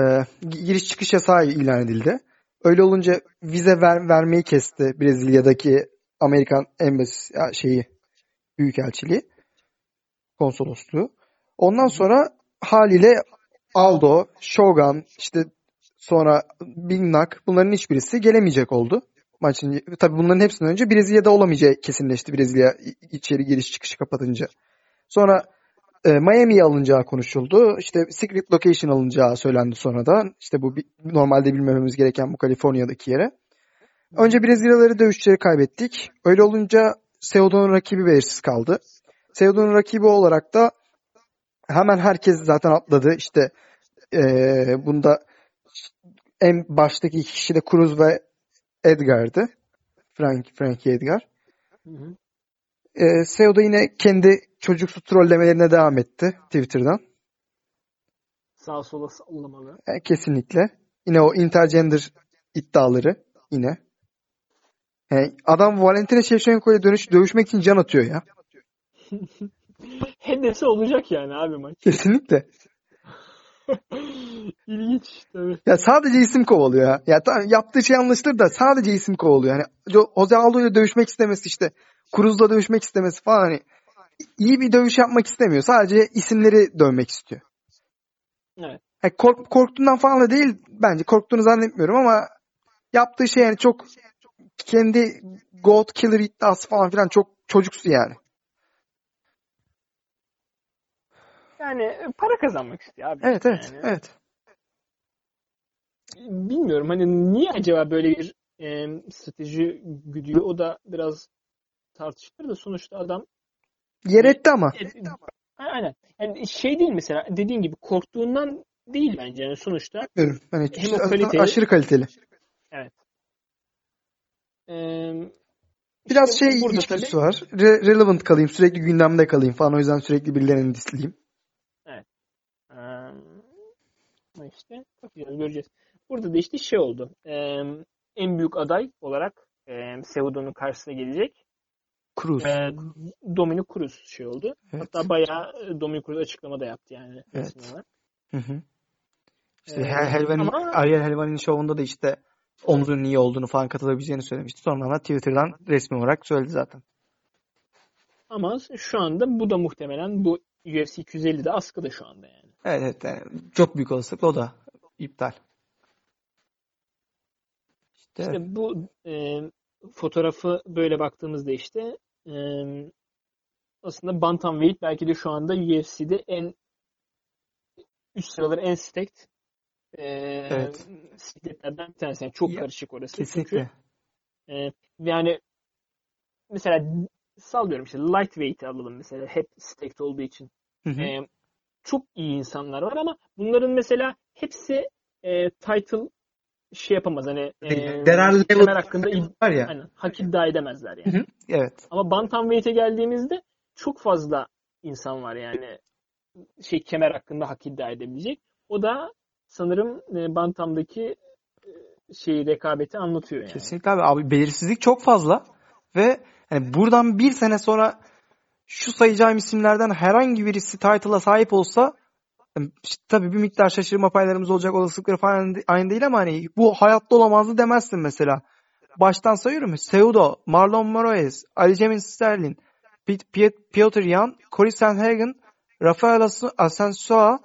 giriş çıkış yasağı ilan edildi. Öyle olunca vize ver, vermeyi kesti Brezilya'daki Amerikan Embassy şeyi büyükelçiliği konsolosluğu. Ondan sonra haliyle Aldo, Shogun, işte sonra Bignac bunların hiçbirisi gelemeyecek oldu. Maçın tabii bunların hepsinden önce Brezilya'da olamayacağı kesinleşti Brezilya içeri giriş çıkışı kapatınca. Sonra e, Miami'ye alınacağı konuşuldu. İşte Secret Location alınacağı söylendi sonradan. İşte bu normalde bilmememiz gereken bu Kaliforniya'daki yere. Önce Brezilyaları dövüşçüleri kaybettik. Öyle olunca Cejudo'nun rakibi belirsiz kaldı. Cejudo'nun rakibi olarak da hemen herkes zaten atladı. İşte eee bunda en baştaki iki kişi de Cruz ve Edgar'dı. Frank, Frankie Edgar. Hı hı. Eee Cejudo yine kendi çocuksu trollemelerine devam etti Twitter'dan. Sağa sola sallamalı. E, kesinlikle. Yine o intergender iddiaları yine. Yani adam Valentina Shevchenko'ya dönüş, dövüşmek için can atıyor ya. Hedefi olacak yani abi maç. Kesinlikle. İlginç tabii. Ya sadece isim kovalıyor ya. Ya tamam yaptığı şey anlaşılır da sadece isim kovalıyor. Jo- Jose Aldo ile dövüşmek istemesi işte. Cruz'la dövüşmek istemesi falan hani iyi bir dövüş yapmak istemiyor. Sadece isimleri dövmek istiyor. Evet. Yani kork, korktuğundan falan da değil bence. Korktuğunu zannetmiyorum ama yaptığı şey yani çok kendi God Killer iddiası falan filan çok çocuksu yani. Yani e, para kazanmak istiyor abi. Evet evet Yani. evet. Bilmiyorum hani niye acaba böyle bir e, strateji güdüyor o da biraz tartışılır da sonuçta adam Yer etti ama. e, aynen yani şey değil mesela dediğin gibi korktuğundan değil bence yani sonuçta Bilmiyorum. Hani Hem o kaliteli- aşırı kaliteli. E, Biraz işte şey burada içgüdüsü tabii- var. Re- relevant kalayım. Sürekli gündemde kalayım falan. O yüzden sürekli birilerini disleyeyim. Ee, işte bakacağız, göreceğiz. Burada da işte şey oldu. Ee, en büyük aday olarak e, Cejudo'nun karşısına gelecek. Cruz. Ee, Dominic Cruz şey oldu. Evet. Hatta bayağı e, Dominic Cruz açıklama da yaptı yani. Evet. Hı hı. İşte Ee, Hel- ama- Ariel Helvani'nin şovunda da işte omzunun iyi olduğunu falan katılabileceğini söylemişti. Sonra da Twitter'dan resmi olarak söyledi zaten. Ama şu anda bu da muhtemelen bu UFC 250'de askıda şu anda yani. Evet evet yani çok büyük olasılıkla o da iptal. İşte, İşte bu e, fotoğrafı böyle baktığımızda işte e, aslında Bantamweight belki de şu anda UFC'de en üst sıraları en stacked e, Evet. sikletlerden bir tanesi. Yani çok Ya, karışık orası. kesinlikle. Çünkü e, yani mesela sallıyorum işte lightweight'i alalım mesela hep stacked olduğu için. Hı hı. E, çok iyi insanlar var ama bunların mesela hepsi e, title şey yapamaz. Hani e, kemer hakkında var ya. aynen, hak iddia edemezler yani. Hı hı. Evet. Ama bantamweight'e geldiğimizde çok fazla insan var yani şey kemer hakkında hak iddia edebilecek. O da sanırım e, bantamdaki e, şeyi rekabeti anlatıyor yani. Kesinlikle abi. Abi belirsizlik çok fazla ve hani buradan bir sene sonra şu sayacağım isimlerden herhangi birisi title'a sahip olsa yani işte tabii bir miktar şaşırma paylarımız olacak olasılıkları falan aynı değil ama hani bu hayatta olamazdı demezsin mesela. Baştan sayıyorum. Seudo, Marlon Moraes, Aljamain Sterling, Pete- Piet- Piotr Jan, Cory Sanhagen, Rafael As- Asensio,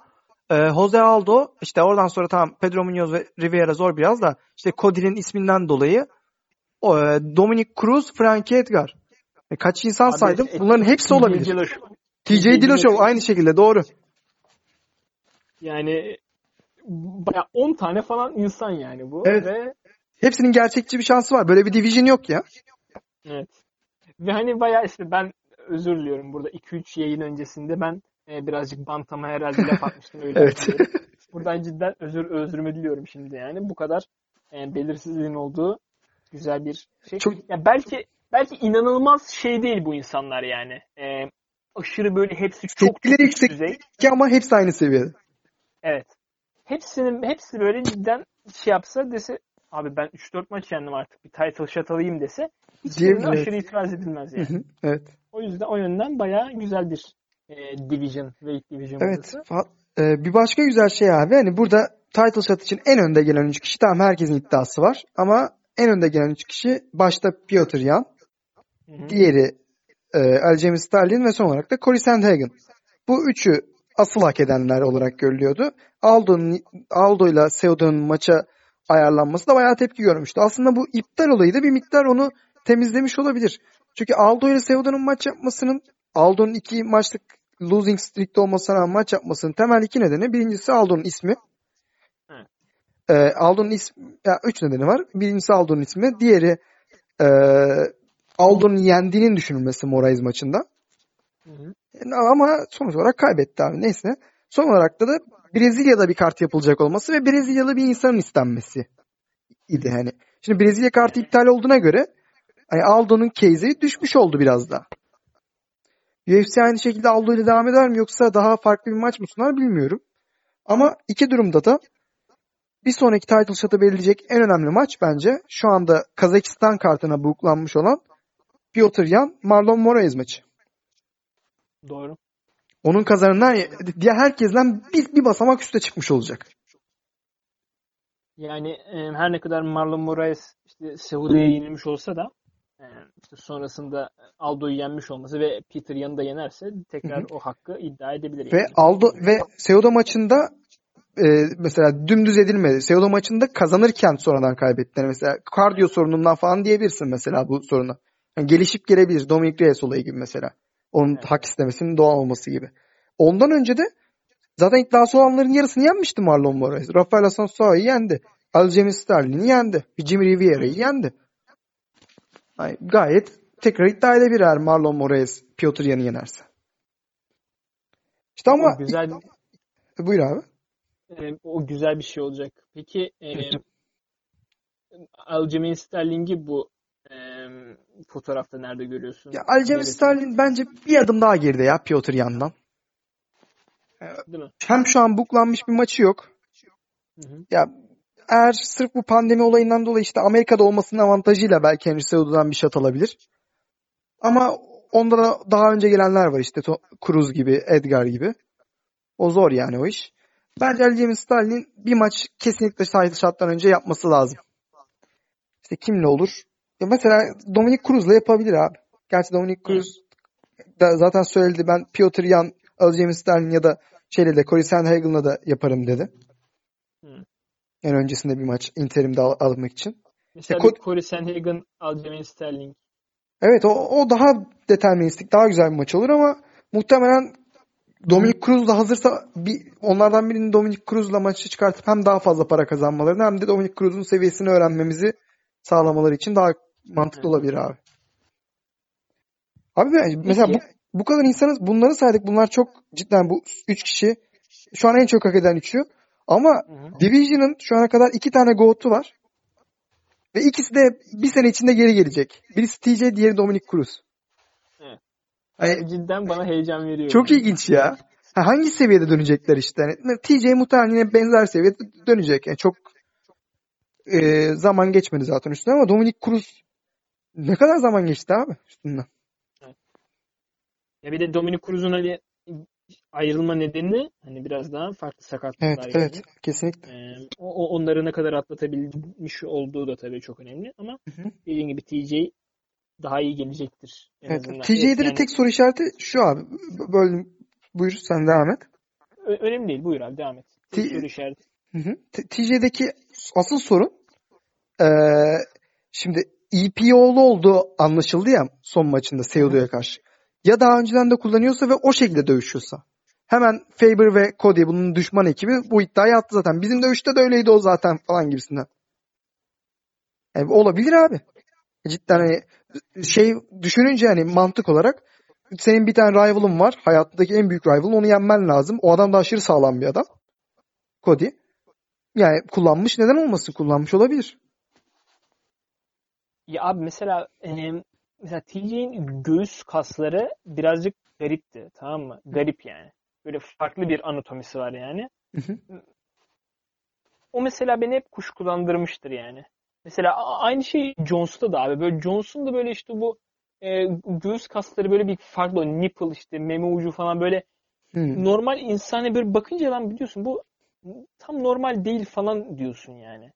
e, Jose Aldo, işte oradan sonra tamam Pedro Munoz ve Rivera zor biraz da işte Cody'nin isminden dolayı o, e, Dominic Cruz, Frankie Edgar. E, kaç insan Abi, saydım? e, Bunların hepsi olabilir. TJ Dillashaw aynı şekilde doğru. Yani baya 10 tane falan insan yani bu. Evet. Ve Hepsinin gerçekçi bir şansı var. Böyle bir division yok ya. Evet. Ve hani bayağı işte ben özür diliyorum burada 2-3 yayın öncesinde ben e, birazcık bantama herhalde laf atmıştım öyle Evet. Buradan cidden özür özrümü diliyorum şimdi yani. Bu kadar e, belirsizliğin olduğu güzel bir şey. Çok- Ya belki belki inanılmaz şey değil bu insanlar yani. E, aşırı böyle hepsi çok üst yüksek düzey. ama hepsi aynı seviyede. Evet. Hepsinin hepsi böyle cidden şey yapsa dese abi ben 3-4 maç yendim artık bir title shot alayım dese hiçbirine aşırı itiraz edilmez yani. Evet. O yüzden o yönden bayağı güzel bir e, division, weight division Evet. burası. Fa- e, bir başka güzel şey abi hani burada title shot için en önde gelen 3 kişi tamam herkesin iddiası var ama en önde gelen 3 kişi başta Piotr Jan, Hı hı. diğeri e, Aljamain Sterling ve son olarak da Cory Sandhagen. Bu üçü asıl hak edenler olarak görülüyordu. Aldo'nun Aldo ile Cejudo'nun maça ayarlanması da bayağı tepki görmüştü. Aslında bu iptal olayı da bir miktar onu temizlemiş olabilir. Çünkü Aldo ile Cejudo'nun maç yapmasının Aldo'nun iki maçlık losing streak'te olmasına rağmen maç yapmasının temel iki nedeni. Birincisi Aldo'nun ismi. Ee, Aldo'nun ismi, ya üç nedeni var. Birincisi Aldo'nun ismi. Diğeri e, Aldo'nun yendiğinin düşünülmesi Moraes maçında. Hı hı. Ama sonuç olarak kaybetti abi. Neyse. Son olarak da, da Brezilya'da bir kart yapılacak olması ve Brezilyalı bir insanın istenmesi idi hani. Şimdi Brezilya kartı iptal olduğuna göre hani Aldo'nun case'i düşmüş oldu biraz da. UFC aynı şekilde Aldo ile devam eder mi yoksa daha farklı bir maç mı sunar bilmiyorum. Ama iki durumda da bir sonraki title shot'ı belirleyecek en önemli maç bence şu anda Kazakistan kartına buklanmış olan Piotr Jan Marlon Moraes maçı. Doğru. Onun kazanından diğer herkesten bir, bir basamak üste çıkmış olacak. Yani e, her ne kadar Marlon Moraes işte Cejudo'ya yenilmiş olsa da işte sonrasında Aldo'yu yenmiş olması ve Peter Yan'ı da yenerse tekrar Hı hı. o hakkı iddia edebilir. Ve yani. Aldo ve Cejudo maçında e, mesela dümdüz edilmedi. Cejudo maçında kazanırken sonradan kaybettiler. Mesela kardiyo sorunundan falan diyebilirsin mesela bu soruna. Yani gelişip gelebilir. Dominic Reyes olayı gibi mesela. Onun Evet. hak istemesinin doğal olması gibi. Ondan önce de zaten iddiası olanların yarısını yenmişti Marlon Moraes. Rafael Assunção'yu yendi. Aljamain Sterling'i yendi. Jimmy Riviera'yı yendi. Yani gayet tekrar iddia edebilir eğer Marlon Moraes Piotr Yan'ı yenerse. İşte ama O güzel buyur abi. e, o güzel bir şey olacak. Peki e, Aljamain Sterling'i bu e, fotoğrafta nerede görüyorsun? Ya Aljamain? Sterling bence bir adım daha geride ya Piotr Yan'dan. Değil mi? Hem şu an buklanmış bir maçı yok. Hı hı. Ya eğer sırf bu pandemi olayından dolayı işte Amerika'da olmasının avantajıyla belki Henry Cejudo'dan bir şat alabilir. Ama onda da daha önce gelenler var işte Cruz gibi, Edgar gibi. O zor yani o iş. Bence Aljamain Sterling'in bir maç kesinlikle sahil şarttan önce yapması lazım. İşte kimle olur? Ya mesela Dominic Cruz'la yapabilir abi. Gerçi Dominic Cruz da zaten söyledi ben Piotr Yan, Aljamain Sterling ya da şeyle de Corey Sandhagen'la da yaparım dedi. En öncesinde bir maç interimde al- almak için. Mesela bir Corey Sandhagen, Aljamain Sterling. Evet o, o daha deterministik, daha güzel bir maç olur ama muhtemelen Dominic Cruz da hazırsa bir, onlardan birini Dominic Cruz'la maçı çıkartıp hem daha fazla para kazanmalarını hem de Dominic Cruz'un seviyesini öğrenmemizi sağlamaları için daha mantıklı olabilir abi. Abi ben- mesela bu, bu kadar insanız bunları saydık. Bunlar çok cidden bu üç kişi şu an en çok hak eden üçü. Ama Hı hı. Division'ın şu ana kadar iki tane GOAT'u var. Ve ikisi de bir sene içinde geri gelecek. Birisi TJ, diğeri Dominic Cruz. Evet. Hani Cidden bana heyecan veriyor. çok ilginç ya. Ha, hangi seviyede dönecekler işte? Yani TJ muhtemelen yine benzer seviyede dönecek. Yani çok e, zaman geçmedi zaten üstüne ama Dominic Cruz ne kadar zaman geçti abi üstünden? Ya bir de Dominic Cruz'un hani ayrılma nedeni hani biraz daha farklı sakatlıklar Evet, evet. Kesinlikle. Ee, o, onları ne kadar atlatabilmiş olduğu da tabii çok önemli ama Hı hı. dediğim gibi TJ daha iyi gelecektir en Evet. TJ'de Evet, yani tek soru işareti şu abi. Böyle buyur sen devam et. ö- önemli değil. Buyur abi devam et. T- Tek soru işareti. Hı hı. T- TJ'deki asıl sorun eee, şimdi EPO'lu olduğu anlaşıldı ya son maçında Cejudo'ya karşı. Ya daha önceden de kullanıyorsa ve o şekilde dövüşüyorsa. Hemen Faber ve Cody bunun düşman ekibi bu iddiayı attı zaten. Bizim dövüşte de öyleydi o zaten falan gibisinden. Yani olabilir abi. Cidden hani şey düşününce hani mantık olarak senin bir tane rival'ın var. Hayattaki en büyük rival'ın onu yenmen lazım. O adam da aşırı sağlam bir adam. Cody. Yani kullanmış neden olmasın? Kullanmış olabilir. Ya abi mesela e, mesela TJ'nin göğüs kasları birazcık garipti. Tamam mı? Garip yani. Böyle farklı bir anatomisi var yani. Hı hı. O mesela beni hep kuşkulandırmıştır yani. Mesela aynı şey Jones'ta da abi. Böyle Jones'un da böyle işte bu e, göğüs kasları böyle bir farklı. Nipple işte meme ucu falan böyle normal insani böyle bakınca lan biliyorsun bu tam normal değil falan diyorsun yani.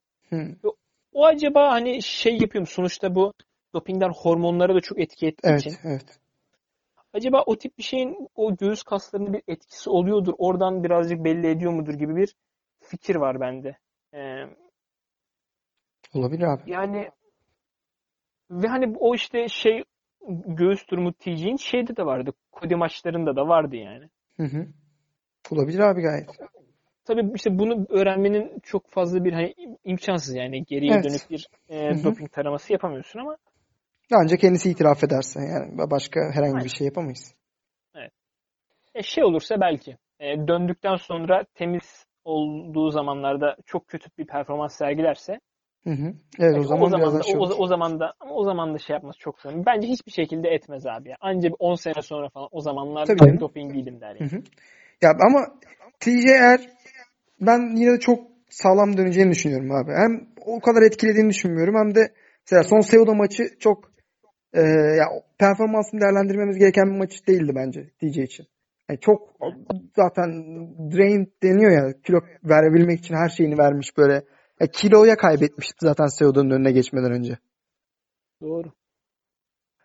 O acaba hani şey yapıyorum sonuçta bu dopingler hormonlara da çok etki ettiği Evet, için. evet. Acaba o tip bir şeyin o göğüs kaslarının bir etkisi oluyordur. Oradan birazcık belli ediyor mudur gibi bir fikir var bende. Ee, Olabilir abi. yani ve hani o işte şey göğüs durumu TJ'in şeyde de vardı. Kodi maçlarında da vardı yani. Hı hı. Olabilir abi gayet. Tabii işte bunu öğrenmenin çok fazla bir hani imkansız yani geriye Evet. dönük bir e, Hı hı. doping taraması yapamıyorsun ama Ancak kendisi itiraf ederse yani başka herhangi Aynen. bir şey yapamayız. E, şey olursa belki e, döndükten sonra temiz olduğu zamanlarda çok kötü bir performans sergilerse Hı hı. Evet o zaman zaman biraz da şey o, o zaman da ama o zaman da şey yapması çok zor. Bence hiçbir şekilde etmez abi ya. Anca bir 10 sene sonra falan o zamanlar Tabii doping değilim der Hı yani. hı. Ya ama TJ eğer ben yine de çok sağlam döneceğini düşünüyorum abi. Hem o kadar etkilediğini düşünmüyorum hem de mesela son Cejudo maçı çok e, ya performansını değerlendirmemiz gereken bir maç değildi bence TJ için. Yani çok zaten drain deniyor ya kilo verebilmek için her şeyini vermiş böyle. Ya kiloya kaybetmişti zaten Seuda'nın önüne geçmeden önce. Doğru.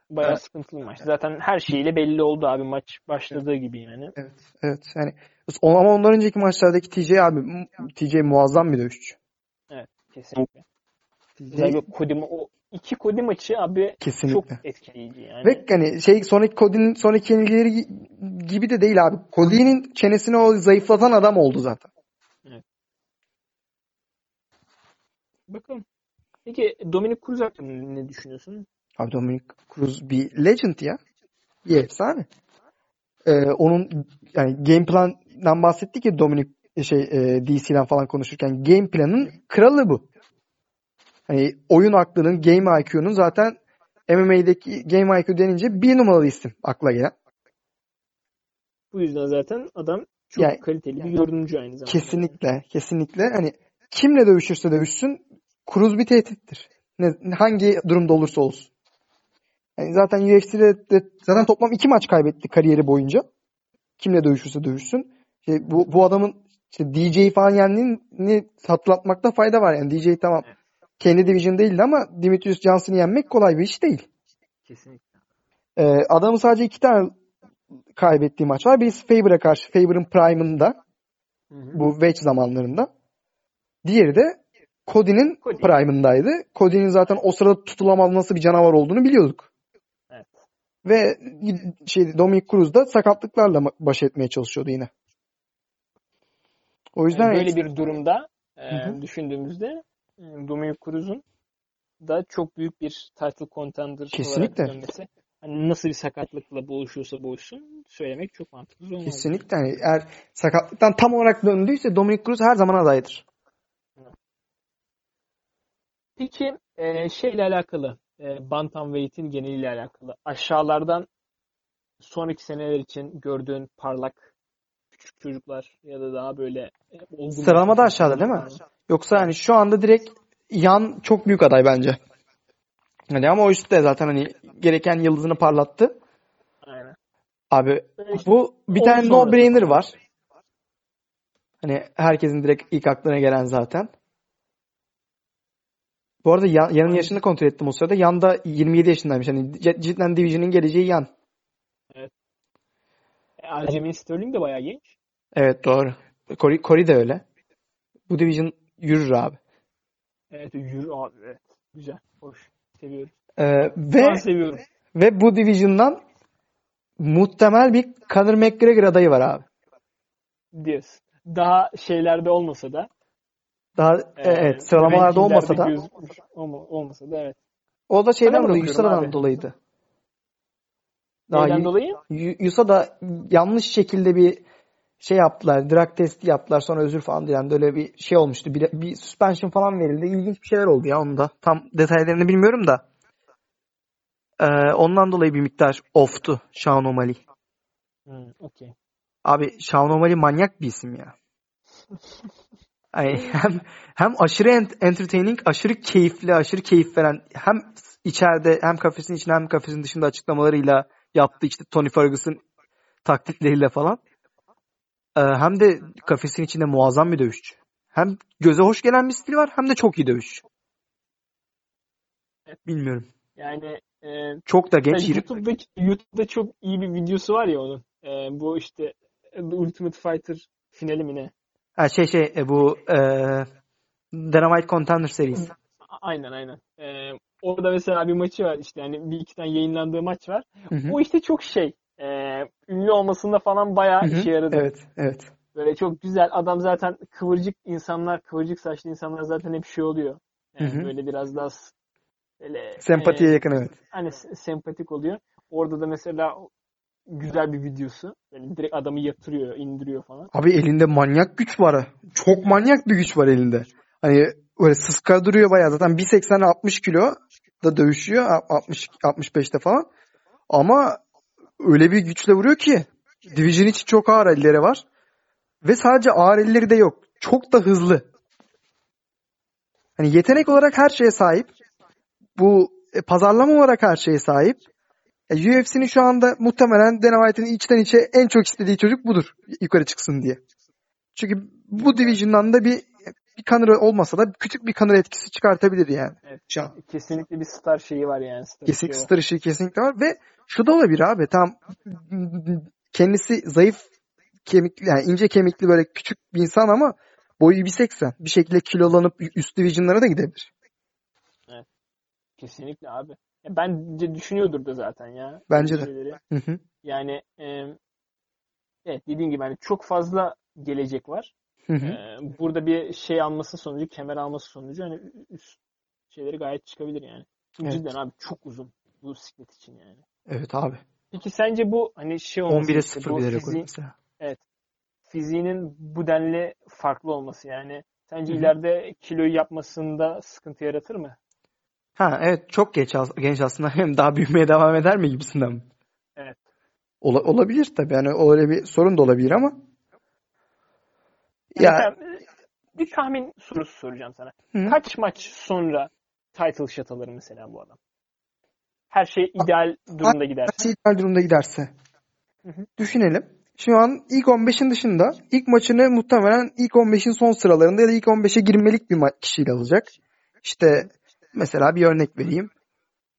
Bayağı Evet. sıkıntılı maç. Zaten her şeyle belli oldu abi maç başladığı gibi yani. Evet. Evet. Yani ama ondan önceki maçlardaki TJ abi TJ muazzam bir dövüşçü. Kesinlikle. Güzel bir Cody ma- o iki Cody maçı abi Kesinlikle. çok etkileyici yani. Ve hani şey sonraki Cody'nin sonraki yenilgileri gi- gibi de değil abi. Cody'nin çenesini o zayıflatan adam oldu zaten. Bakalım. Peki Dominic Cruz hakkında ne düşünüyorsun? Abi Dominic Cruz bir legend ya. Bir efsane. Ee, onun yani game plandan bahsettik ya Dominic şey e, DC'den falan konuşurken game planın kralı bu. Hani oyun aklının, game IQ'nun zaten MMA'deki game IQ denince bir numaralı isim akla gelen. Bu yüzden zaten adam çok Yani- kaliteli bir yorumcu aynı zamanda. Kesinlikle, kesinlikle. Hani kimle dövüşürse dövüşsün Cruz bir tehdittir. Ne, hangi durumda olursa olsun. Yani zaten UFC'de de zaten toplam iki maç kaybetti kariyeri boyunca. Kimle dövüşürse dövüşsün. İşte bu, bu adamın işte DJ falan yendiğini hatırlatmakta fayda var. Yani DJ tamam kendi division değildi ama Dimitrius Johnson'ı yenmek kolay bir iş değil. Kesinlikle. Ee, adamın sadece iki tane kaybettiği maç var. Birisi Faber'a karşı. Faber'ın prime'ında. Bu wedge zamanlarında. Diğeri de Cody'nin Cody. prime'ındaydı. Cody'nin zaten o sırada tutulamaz nasıl bir canavar olduğunu biliyorduk. Evet. Ve şey Dominic Cruz da sakatlıklarla baş etmeye çalışıyordu yine. O yüzden Yani böyle bir durumda e, düşündüğümüzde Dominic Cruz'un da çok büyük bir title contender Kesinlikle. olarak dönmesi. Hani nasıl bir sakatlıkla boğuşuyorsa boğuşsun söylemek çok mantıklı olmaz. kesinlikle yani eğer sakatlıktan tam olarak döndüyse Dominic Cruz her zaman adaydır. Peki e, şeyle alakalı, e, bantamweight'in geneliyle alakalı aşağılardan sonraki seneler için gördüğün parlak küçük çocuklar ya da daha böyle e, olgun Sıralamada aşağıda değil mi? Yoksa hani şu anda direkt yan çok büyük aday bence. Hani ama o üstte zaten hani gereken yıldızını parlattı. Aynen. Abi işte bu bir tane sonrası. no-brainer var. Hani herkesin direkt ilk aklına gelen zaten. Bu arada yan, yanın yaşını kontrol ettim o sırada. Yanda 27 yaşındaymış. Hani cidden Division'ın geleceği yan. E, Aljamain Sterling de bayağı genç. Evet doğru. Corey, Corey de öyle. Bu Division yürür abi. Evet yürü abi. Evet. Güzel. Hoş. Seviyorum. Ee, ve an seviyorum. ve bu Division'dan muhtemel bir Conor McGregor adayı var abi. Diyorsun. Daha şeylerde olmasa da Daha e, evet sıralamalarda olmasa da olma- olmasa da evet. o da şeyden dolayı abi. dolayıydı. Daha Neyden dolayı? Yusa da yanlış şekilde bir şey yaptılar. Drug testi yaptılar. Sonra özür falan dilen böyle bir şey olmuştu. Bir, bir suspension falan verildi. İlginç bir şeyler oldu ya onda. Tam detaylarını bilmiyorum da. Ee, ondan dolayı bir miktar off'tu Sean O'Malley. Hmm, okey. Abi Sean O'Malley manyak bir isim ya. Ay, hem hem aşırı ent- entertaining, aşırı keyifli, aşırı keyif veren hem içeride hem kafesin içinde hem kafesin dışında açıklamalarıyla yaptığı işte Tony Ferguson taktikleriyle falan. Ee, hem de kafesin içinde muazzam bir dövüşçü. Hem göze hoş gelen bir stili var hem de çok iyi dövüşçü. Bilmiyorum. Yani e, Çok da genç. Yani YouTube'da, YouTube'da çok iyi bir videosu var ya onun. Ee, bu işte The Ultimate Fighter finali mi ne? Ha, şey şey e, bu e, Dynamite Contender serisi. Aynen aynen. Ee, orada mesela bir maçı var işte yani bir iki tane yayınlandığı maç var. Hı hı. O işte çok şey. E, ünlü olmasında falan bayağı Hı hı. işe yaradı. Evet, evet. Böyle çok güzel. Adam zaten kıvırcık insanlar, kıvırcık saçlı insanlar zaten hep şey oluyor. Yani böyle biraz daha böyle Sempatiye e, yakın evet. hani sempatik oluyor. Orada da mesela güzel bir videosu. Böyle direkt adamı yatırıyor, indiriyor falan. Abi elinde manyak güç var. Çok manyak bir güç var elinde. Hani böyle sıska duruyor bayağı. Zaten 1.80 60 kilo da dövüşüyor. A- 60 65'te falan. Ama öyle bir güçle vuruyor ki Division için çok ağır elleri var. Ve sadece ağır elleri de yok. Çok da hızlı. Hani yetenek olarak her şeye sahip. Bu e, pazarlama olarak her şeye sahip. Ya UFC'nin şu anda muhtemelen Dana White'in içten içe en çok istediği çocuk budur. Yukarı çıksın diye. Çünkü bu division'dan da bir bir Conor olmasa da küçük bir Conor etkisi çıkartabilir yani. Evet. Şu an. Kesinlikle bir star şeyi var yani. Star Kesinlikle var. star ışığı kesinlikle var ve şu da olabilir abi. Tam kendisi zayıf kemikli yani ince kemikli böyle küçük bir insan ama boyu 1.80. Bir şekilde kilolanıp üst division'lara da gidebilir. Kesinlikle abi. Ya bence düşünüyordur da zaten ya. Bence de. şeyleri. Hı hı. Yani e, evet dediğin gibi hani çok fazla gelecek var. Hı hı. Burada bir şey alması sonucu, kemer alması sonucu hani üst şeyleri gayet çıkabilir yani. Çünkü Evet. cidden abi çok uzun bu siklet için yani. Evet abi. Peki sence bu hani şey olması 11'e işte 0 bu bir rekor fiziğin- mesela. fiziğinin bu denli farklı olması yani sence Hı hı. ileride kiloyu yapmasında sıkıntı yaratır mı? Ha evet çok genç, as- genç aslında hem daha büyümeye devam eder mi gibisinden mi? Evet. Ola- olabilir tabii yani öyle bir sorun da olabilir ama ya e, bir tahmin sorusu soracağım sana. Hı. Kaç maç sonra title shot alır mesela bu adam? Her şey ideal durumda gider. Nasıl ideal durumda giderse. Hı hı. Düşünelim. Şu an ilk 15'in dışında ilk maçını muhtemelen ilk 15'in son sıralarında ya da ilk 15'e girmelik bir kişiyle alacak. İşte mesela bir örnek vereyim.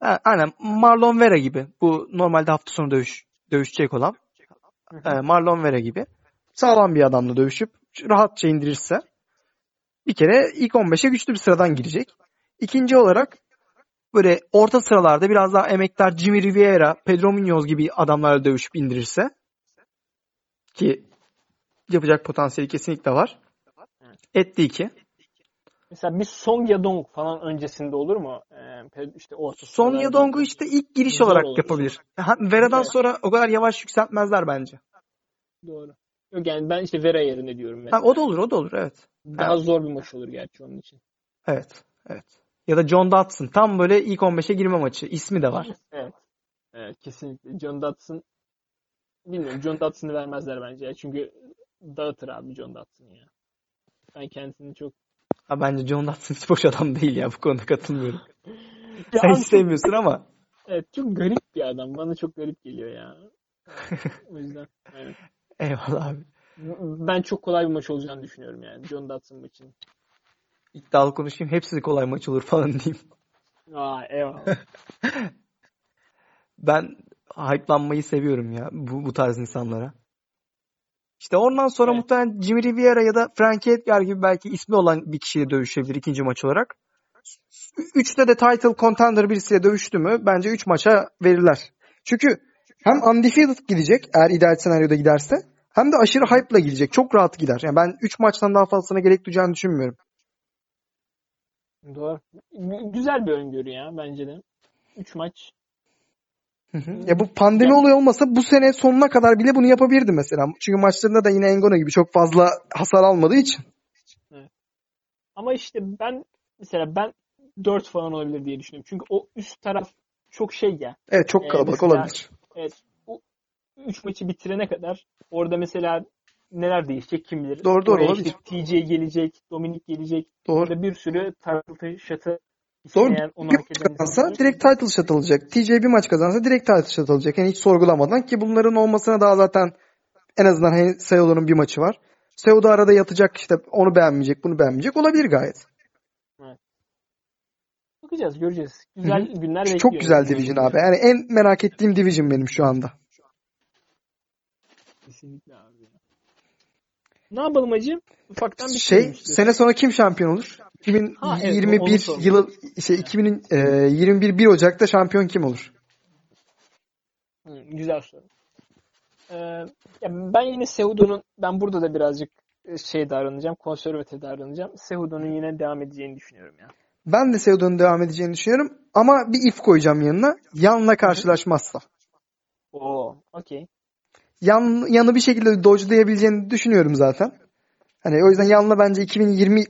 Ha, aynen Marlon Vera gibi. Bu normalde hafta sonu dövüş dövüşecek olan. Hı hı. e, Marlon Vera gibi. Sağlam bir adamla dövüşüp rahatça indirirse bir kere ilk 15'e güçlü bir sıradan girecek. İkinci olarak böyle orta sıralarda biraz daha emektar Jimmy Rivera, Pedro Munoz gibi adamlarla dövüşüp indirirse ki yapacak potansiyeli kesinlikle var. Etti iki. Mesela bir Song Yadong falan öncesinde olur mu? Ee, işte orta Son sıralarda. Yadong'u işte ilk giriş olarak olur. yapabilir. Vera'dan Evet. sonra o kadar yavaş yükseltmezler bence. Doğru. Yok yani ben işte Vera yerine diyorum mesela. Ha, o da olur, o da olur evet. Daha zor bir maç olur gerçi onun için. Evet, evet. Ya da John Dodson. Tam böyle ilk 15'e girme maçı. İsmi de var. Evet. Evet kesinlikle. John Dodson bilmiyorum. John Dodson'ı vermezler bence. ya. Çünkü dağıtır abi John Dodson ya. Ben kendisini çok Ha, bence John Dodson hiç boş adam değil ya. Bu konuda katılmıyorum. Ya Sen hiç sevmiyorsun ama. Evet çok garip bir adam. Bana çok garip geliyor ya. O yüzden. Evet. Eyvallah abi. Ben çok kolay bir maç olacağını düşünüyorum yani. John Dodson maçının. İddialı konuşayım. Hepsi kolay maç olur falan diyeyim. Aa eyvallah. Ben hype'lanmayı seviyorum ya bu, bu tarz insanlara. İşte ondan sonra Evet. muhtemelen Jimmy Rivera ya da Frankie Edgar gibi belki ismi olan bir kişiyle dövüşebilir ikinci maç olarak. Üçte de title contender birisiyle dövüştü mü bence üç maça verirler. Çünkü hem undefeated gidecek eğer ideal senaryoda giderse hem de aşırı hype'la gidecek. Çok rahat gider. Yani ben 3 maçtan daha fazlasına gerek duyacağını düşünmüyorum. Doğru. Gü- Güzel bir öngörü ya bence de. 3 maç. Hı hı. Ya bu pandemi Ya- olayı olmasa bu sene sonuna kadar bile bunu yapabilirdi mesela. Çünkü maçlarında da yine Engano gibi çok fazla hasar almadığı için. Ama işte ben mesela ben 4 falan olabilir diye düşünüyorum. Çünkü o üst taraf çok şey ya. Evet çok Ee, kalabalık mesela- olabilir. Evet. Bu 3 maçı bitirene kadar orada mesela neler değişecek kim bilir. Doğru, doğru, Oraya olabilir. işte TJ gelecek, Dominik gelecek. Doğru. Orada bir sürü title shot'ı Doğru. isteyen, onu Bir hak maç kazansa insanlar- direkt title shot alacak. TJ bir maç kazansa direkt title shot alacak. Yani hiç sorgulamadan ki bunların olmasına daha zaten en azından hani Seodo'nun bir maçı var. Seodo arada yatacak işte onu beğenmeyecek bunu beğenmeyecek olabilir gayet. Bakacağız, göreceğiz. Güzel Hı günler bekliyor. Çok güzel division abi. Yani en merak ettiğim division benim şu anda. Kesinlikle abi. Ne yapalım hacı? Ufaktan bir Şey istiyorsun. sene sonra kim şampiyon olur? Ha, evet, onu 2021 sordum. yılı şey 2021 1 Ocak'ta şampiyon kim olur? Hı, güzel soru. Ee, ya ben yine Seudo'nun ben burada da birazcık e, şey davranacağım, konservatif davranacağım. Seudo'nun yine devam edeceğini düşünüyorum ya. Ben de Seuda'nın devam edeceğini düşünüyorum ama bir if koyacağım yanına. Yan'la karşılaşmazsa. Oo, okey. Yan, yanı bir şekilde dodge'layabileceğini düşünüyorum zaten. Hani o yüzden Yan'la bence 2020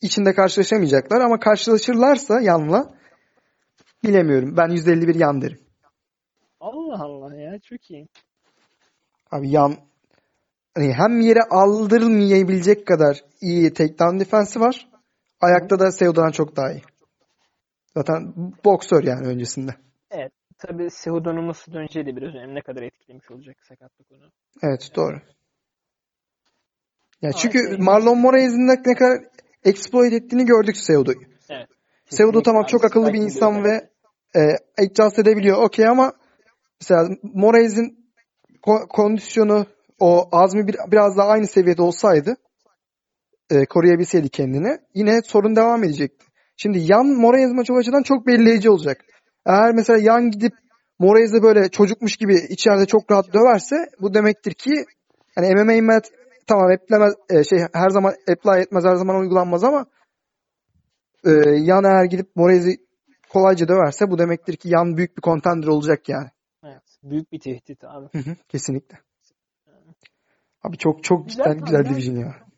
içinde karşılaşamayacaklar ama karşılaşırlarsa Yan'la bilemiyorum. Ben 151 Yan derim. Allah Allah ya çok iyi. Abi Yan hani hem yere aldırmayabilecek kadar iyi takedown defensi var. Ayakta da Seuda'dan çok daha iyi. Zaten boksör yani öncesinde. tabii Cejudo'nun nasıl döneceği de biraz önemli. Ne kadar etkilemiş olacak sakatlık onu. Evet doğru. Ya çünkü şey- Marlon Moraes'in ne kadar exploit ettiğini gördük Seudo'yu. Evet. Seudo tamam çok akıllı bir insan ve e, adjust edebiliyor. Okey ama mesela Moraes'in ko- kondisyonu o azmi bir, biraz daha aynı seviyede olsaydı e, koruyabilseydi kendini yine sorun devam edecekti. Şimdi Yan Moraes maçı açıdan çok belirleyici olacak. Eğer mesela Yan gidip Moraes'e böyle çocukmuş gibi içeride çok rahat döverse bu demektir ki hani MMA mat tamam eplemez, e, şey her zaman apply etmez her zaman uygulanmaz ama e, Yan eğer gidip Moraes'i kolayca döverse bu demektir ki Yan büyük bir contender olacak yani. Evet. Büyük bir tehdit abi. Hı hı, kesinlikle. Abi çok çok Güzel cidden güzel division ya.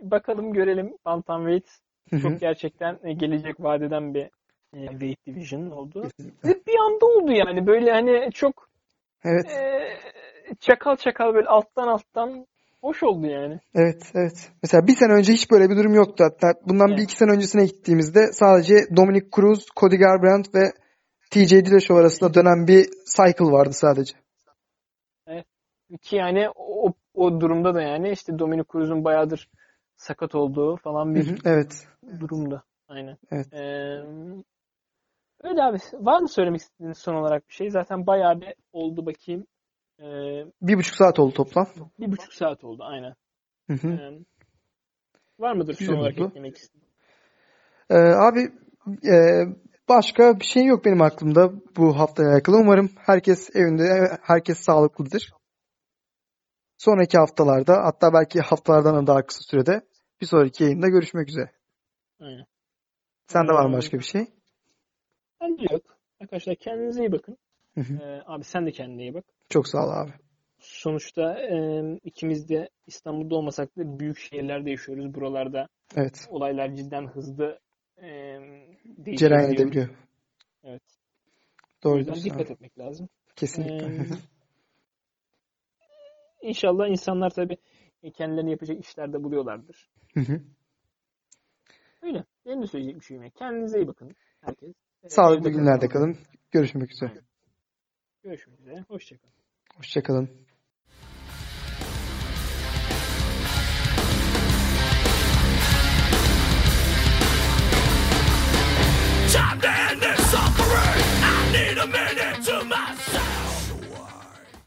Bakalım görelim. Bantamweight Hı hı. çok gerçekten e, gelecek vadeden bir e, weight division oldu. Ve bir anda oldu yani. Böyle hani çok Evet, e, çakal çakal böyle alttan alttan hoş oldu yani. evet, evet. Mesela bir sene önce hiç böyle bir durum yoktu. Hatta bundan bir Evet. iki sene öncesine gittiğimizde sadece Dominic Cruz, Cody Garbrandt ve TJ Dillashaw arasında dönen bir cycle vardı sadece. Ki yani o, o durumda da yani işte Dominic Cruz'un bayağıdır sakat olduğu falan Hı bir hı, Evet. durumda. Aynen. Evet. Ee, öyle abi. Var mı söylemek istediğiniz son olarak bir şey? Zaten bayağı bir oldu bakayım. Ee, Bir buçuk saat oldu toplam. bir buçuk saat oldu aynen. Hı hı. Ee, var mıdır Güzel son olarak oldu. eklemek istediğiniz? Ee, abi e, başka bir şey yok benim aklımda bu haftaya alakalı. Umarım herkes evinde, herkes sağlıklıdır. Sonraki haftalarda hatta belki haftalardan da daha kısa sürede bir sonraki yayında görüşmek üzere. Aynen. Sende var mı Ee, başka bir şey? Bence yok. Arkadaşlar kendinize iyi bakın. Hı hı. Ee, abi sen de kendine iyi bak. Çok sağ ol abi. Sonuçta e, ikimiz de İstanbul'da olmasak da büyük şehirlerde yaşıyoruz. Buralarda Evet. olaylar cidden hızlı e, Cereyan değişebiliyor. edebiliyor. Evet. O Doğru yüzden diyorsun dikkat abi. etmek lazım. Kesinlikle. Ee, İnşallah insanlar tabii kendilerini yapacak işlerde buluyorlardır. Hı hı. Öyle. Benim de söyleyecek bir şeyim yok. Kendinize iyi bakın. Herkes. Sağlıklı günlerde kalın. Görüşmek üzere. Görüşmek üzere. Hoşçakalın. Hoşçakalın. Chop down!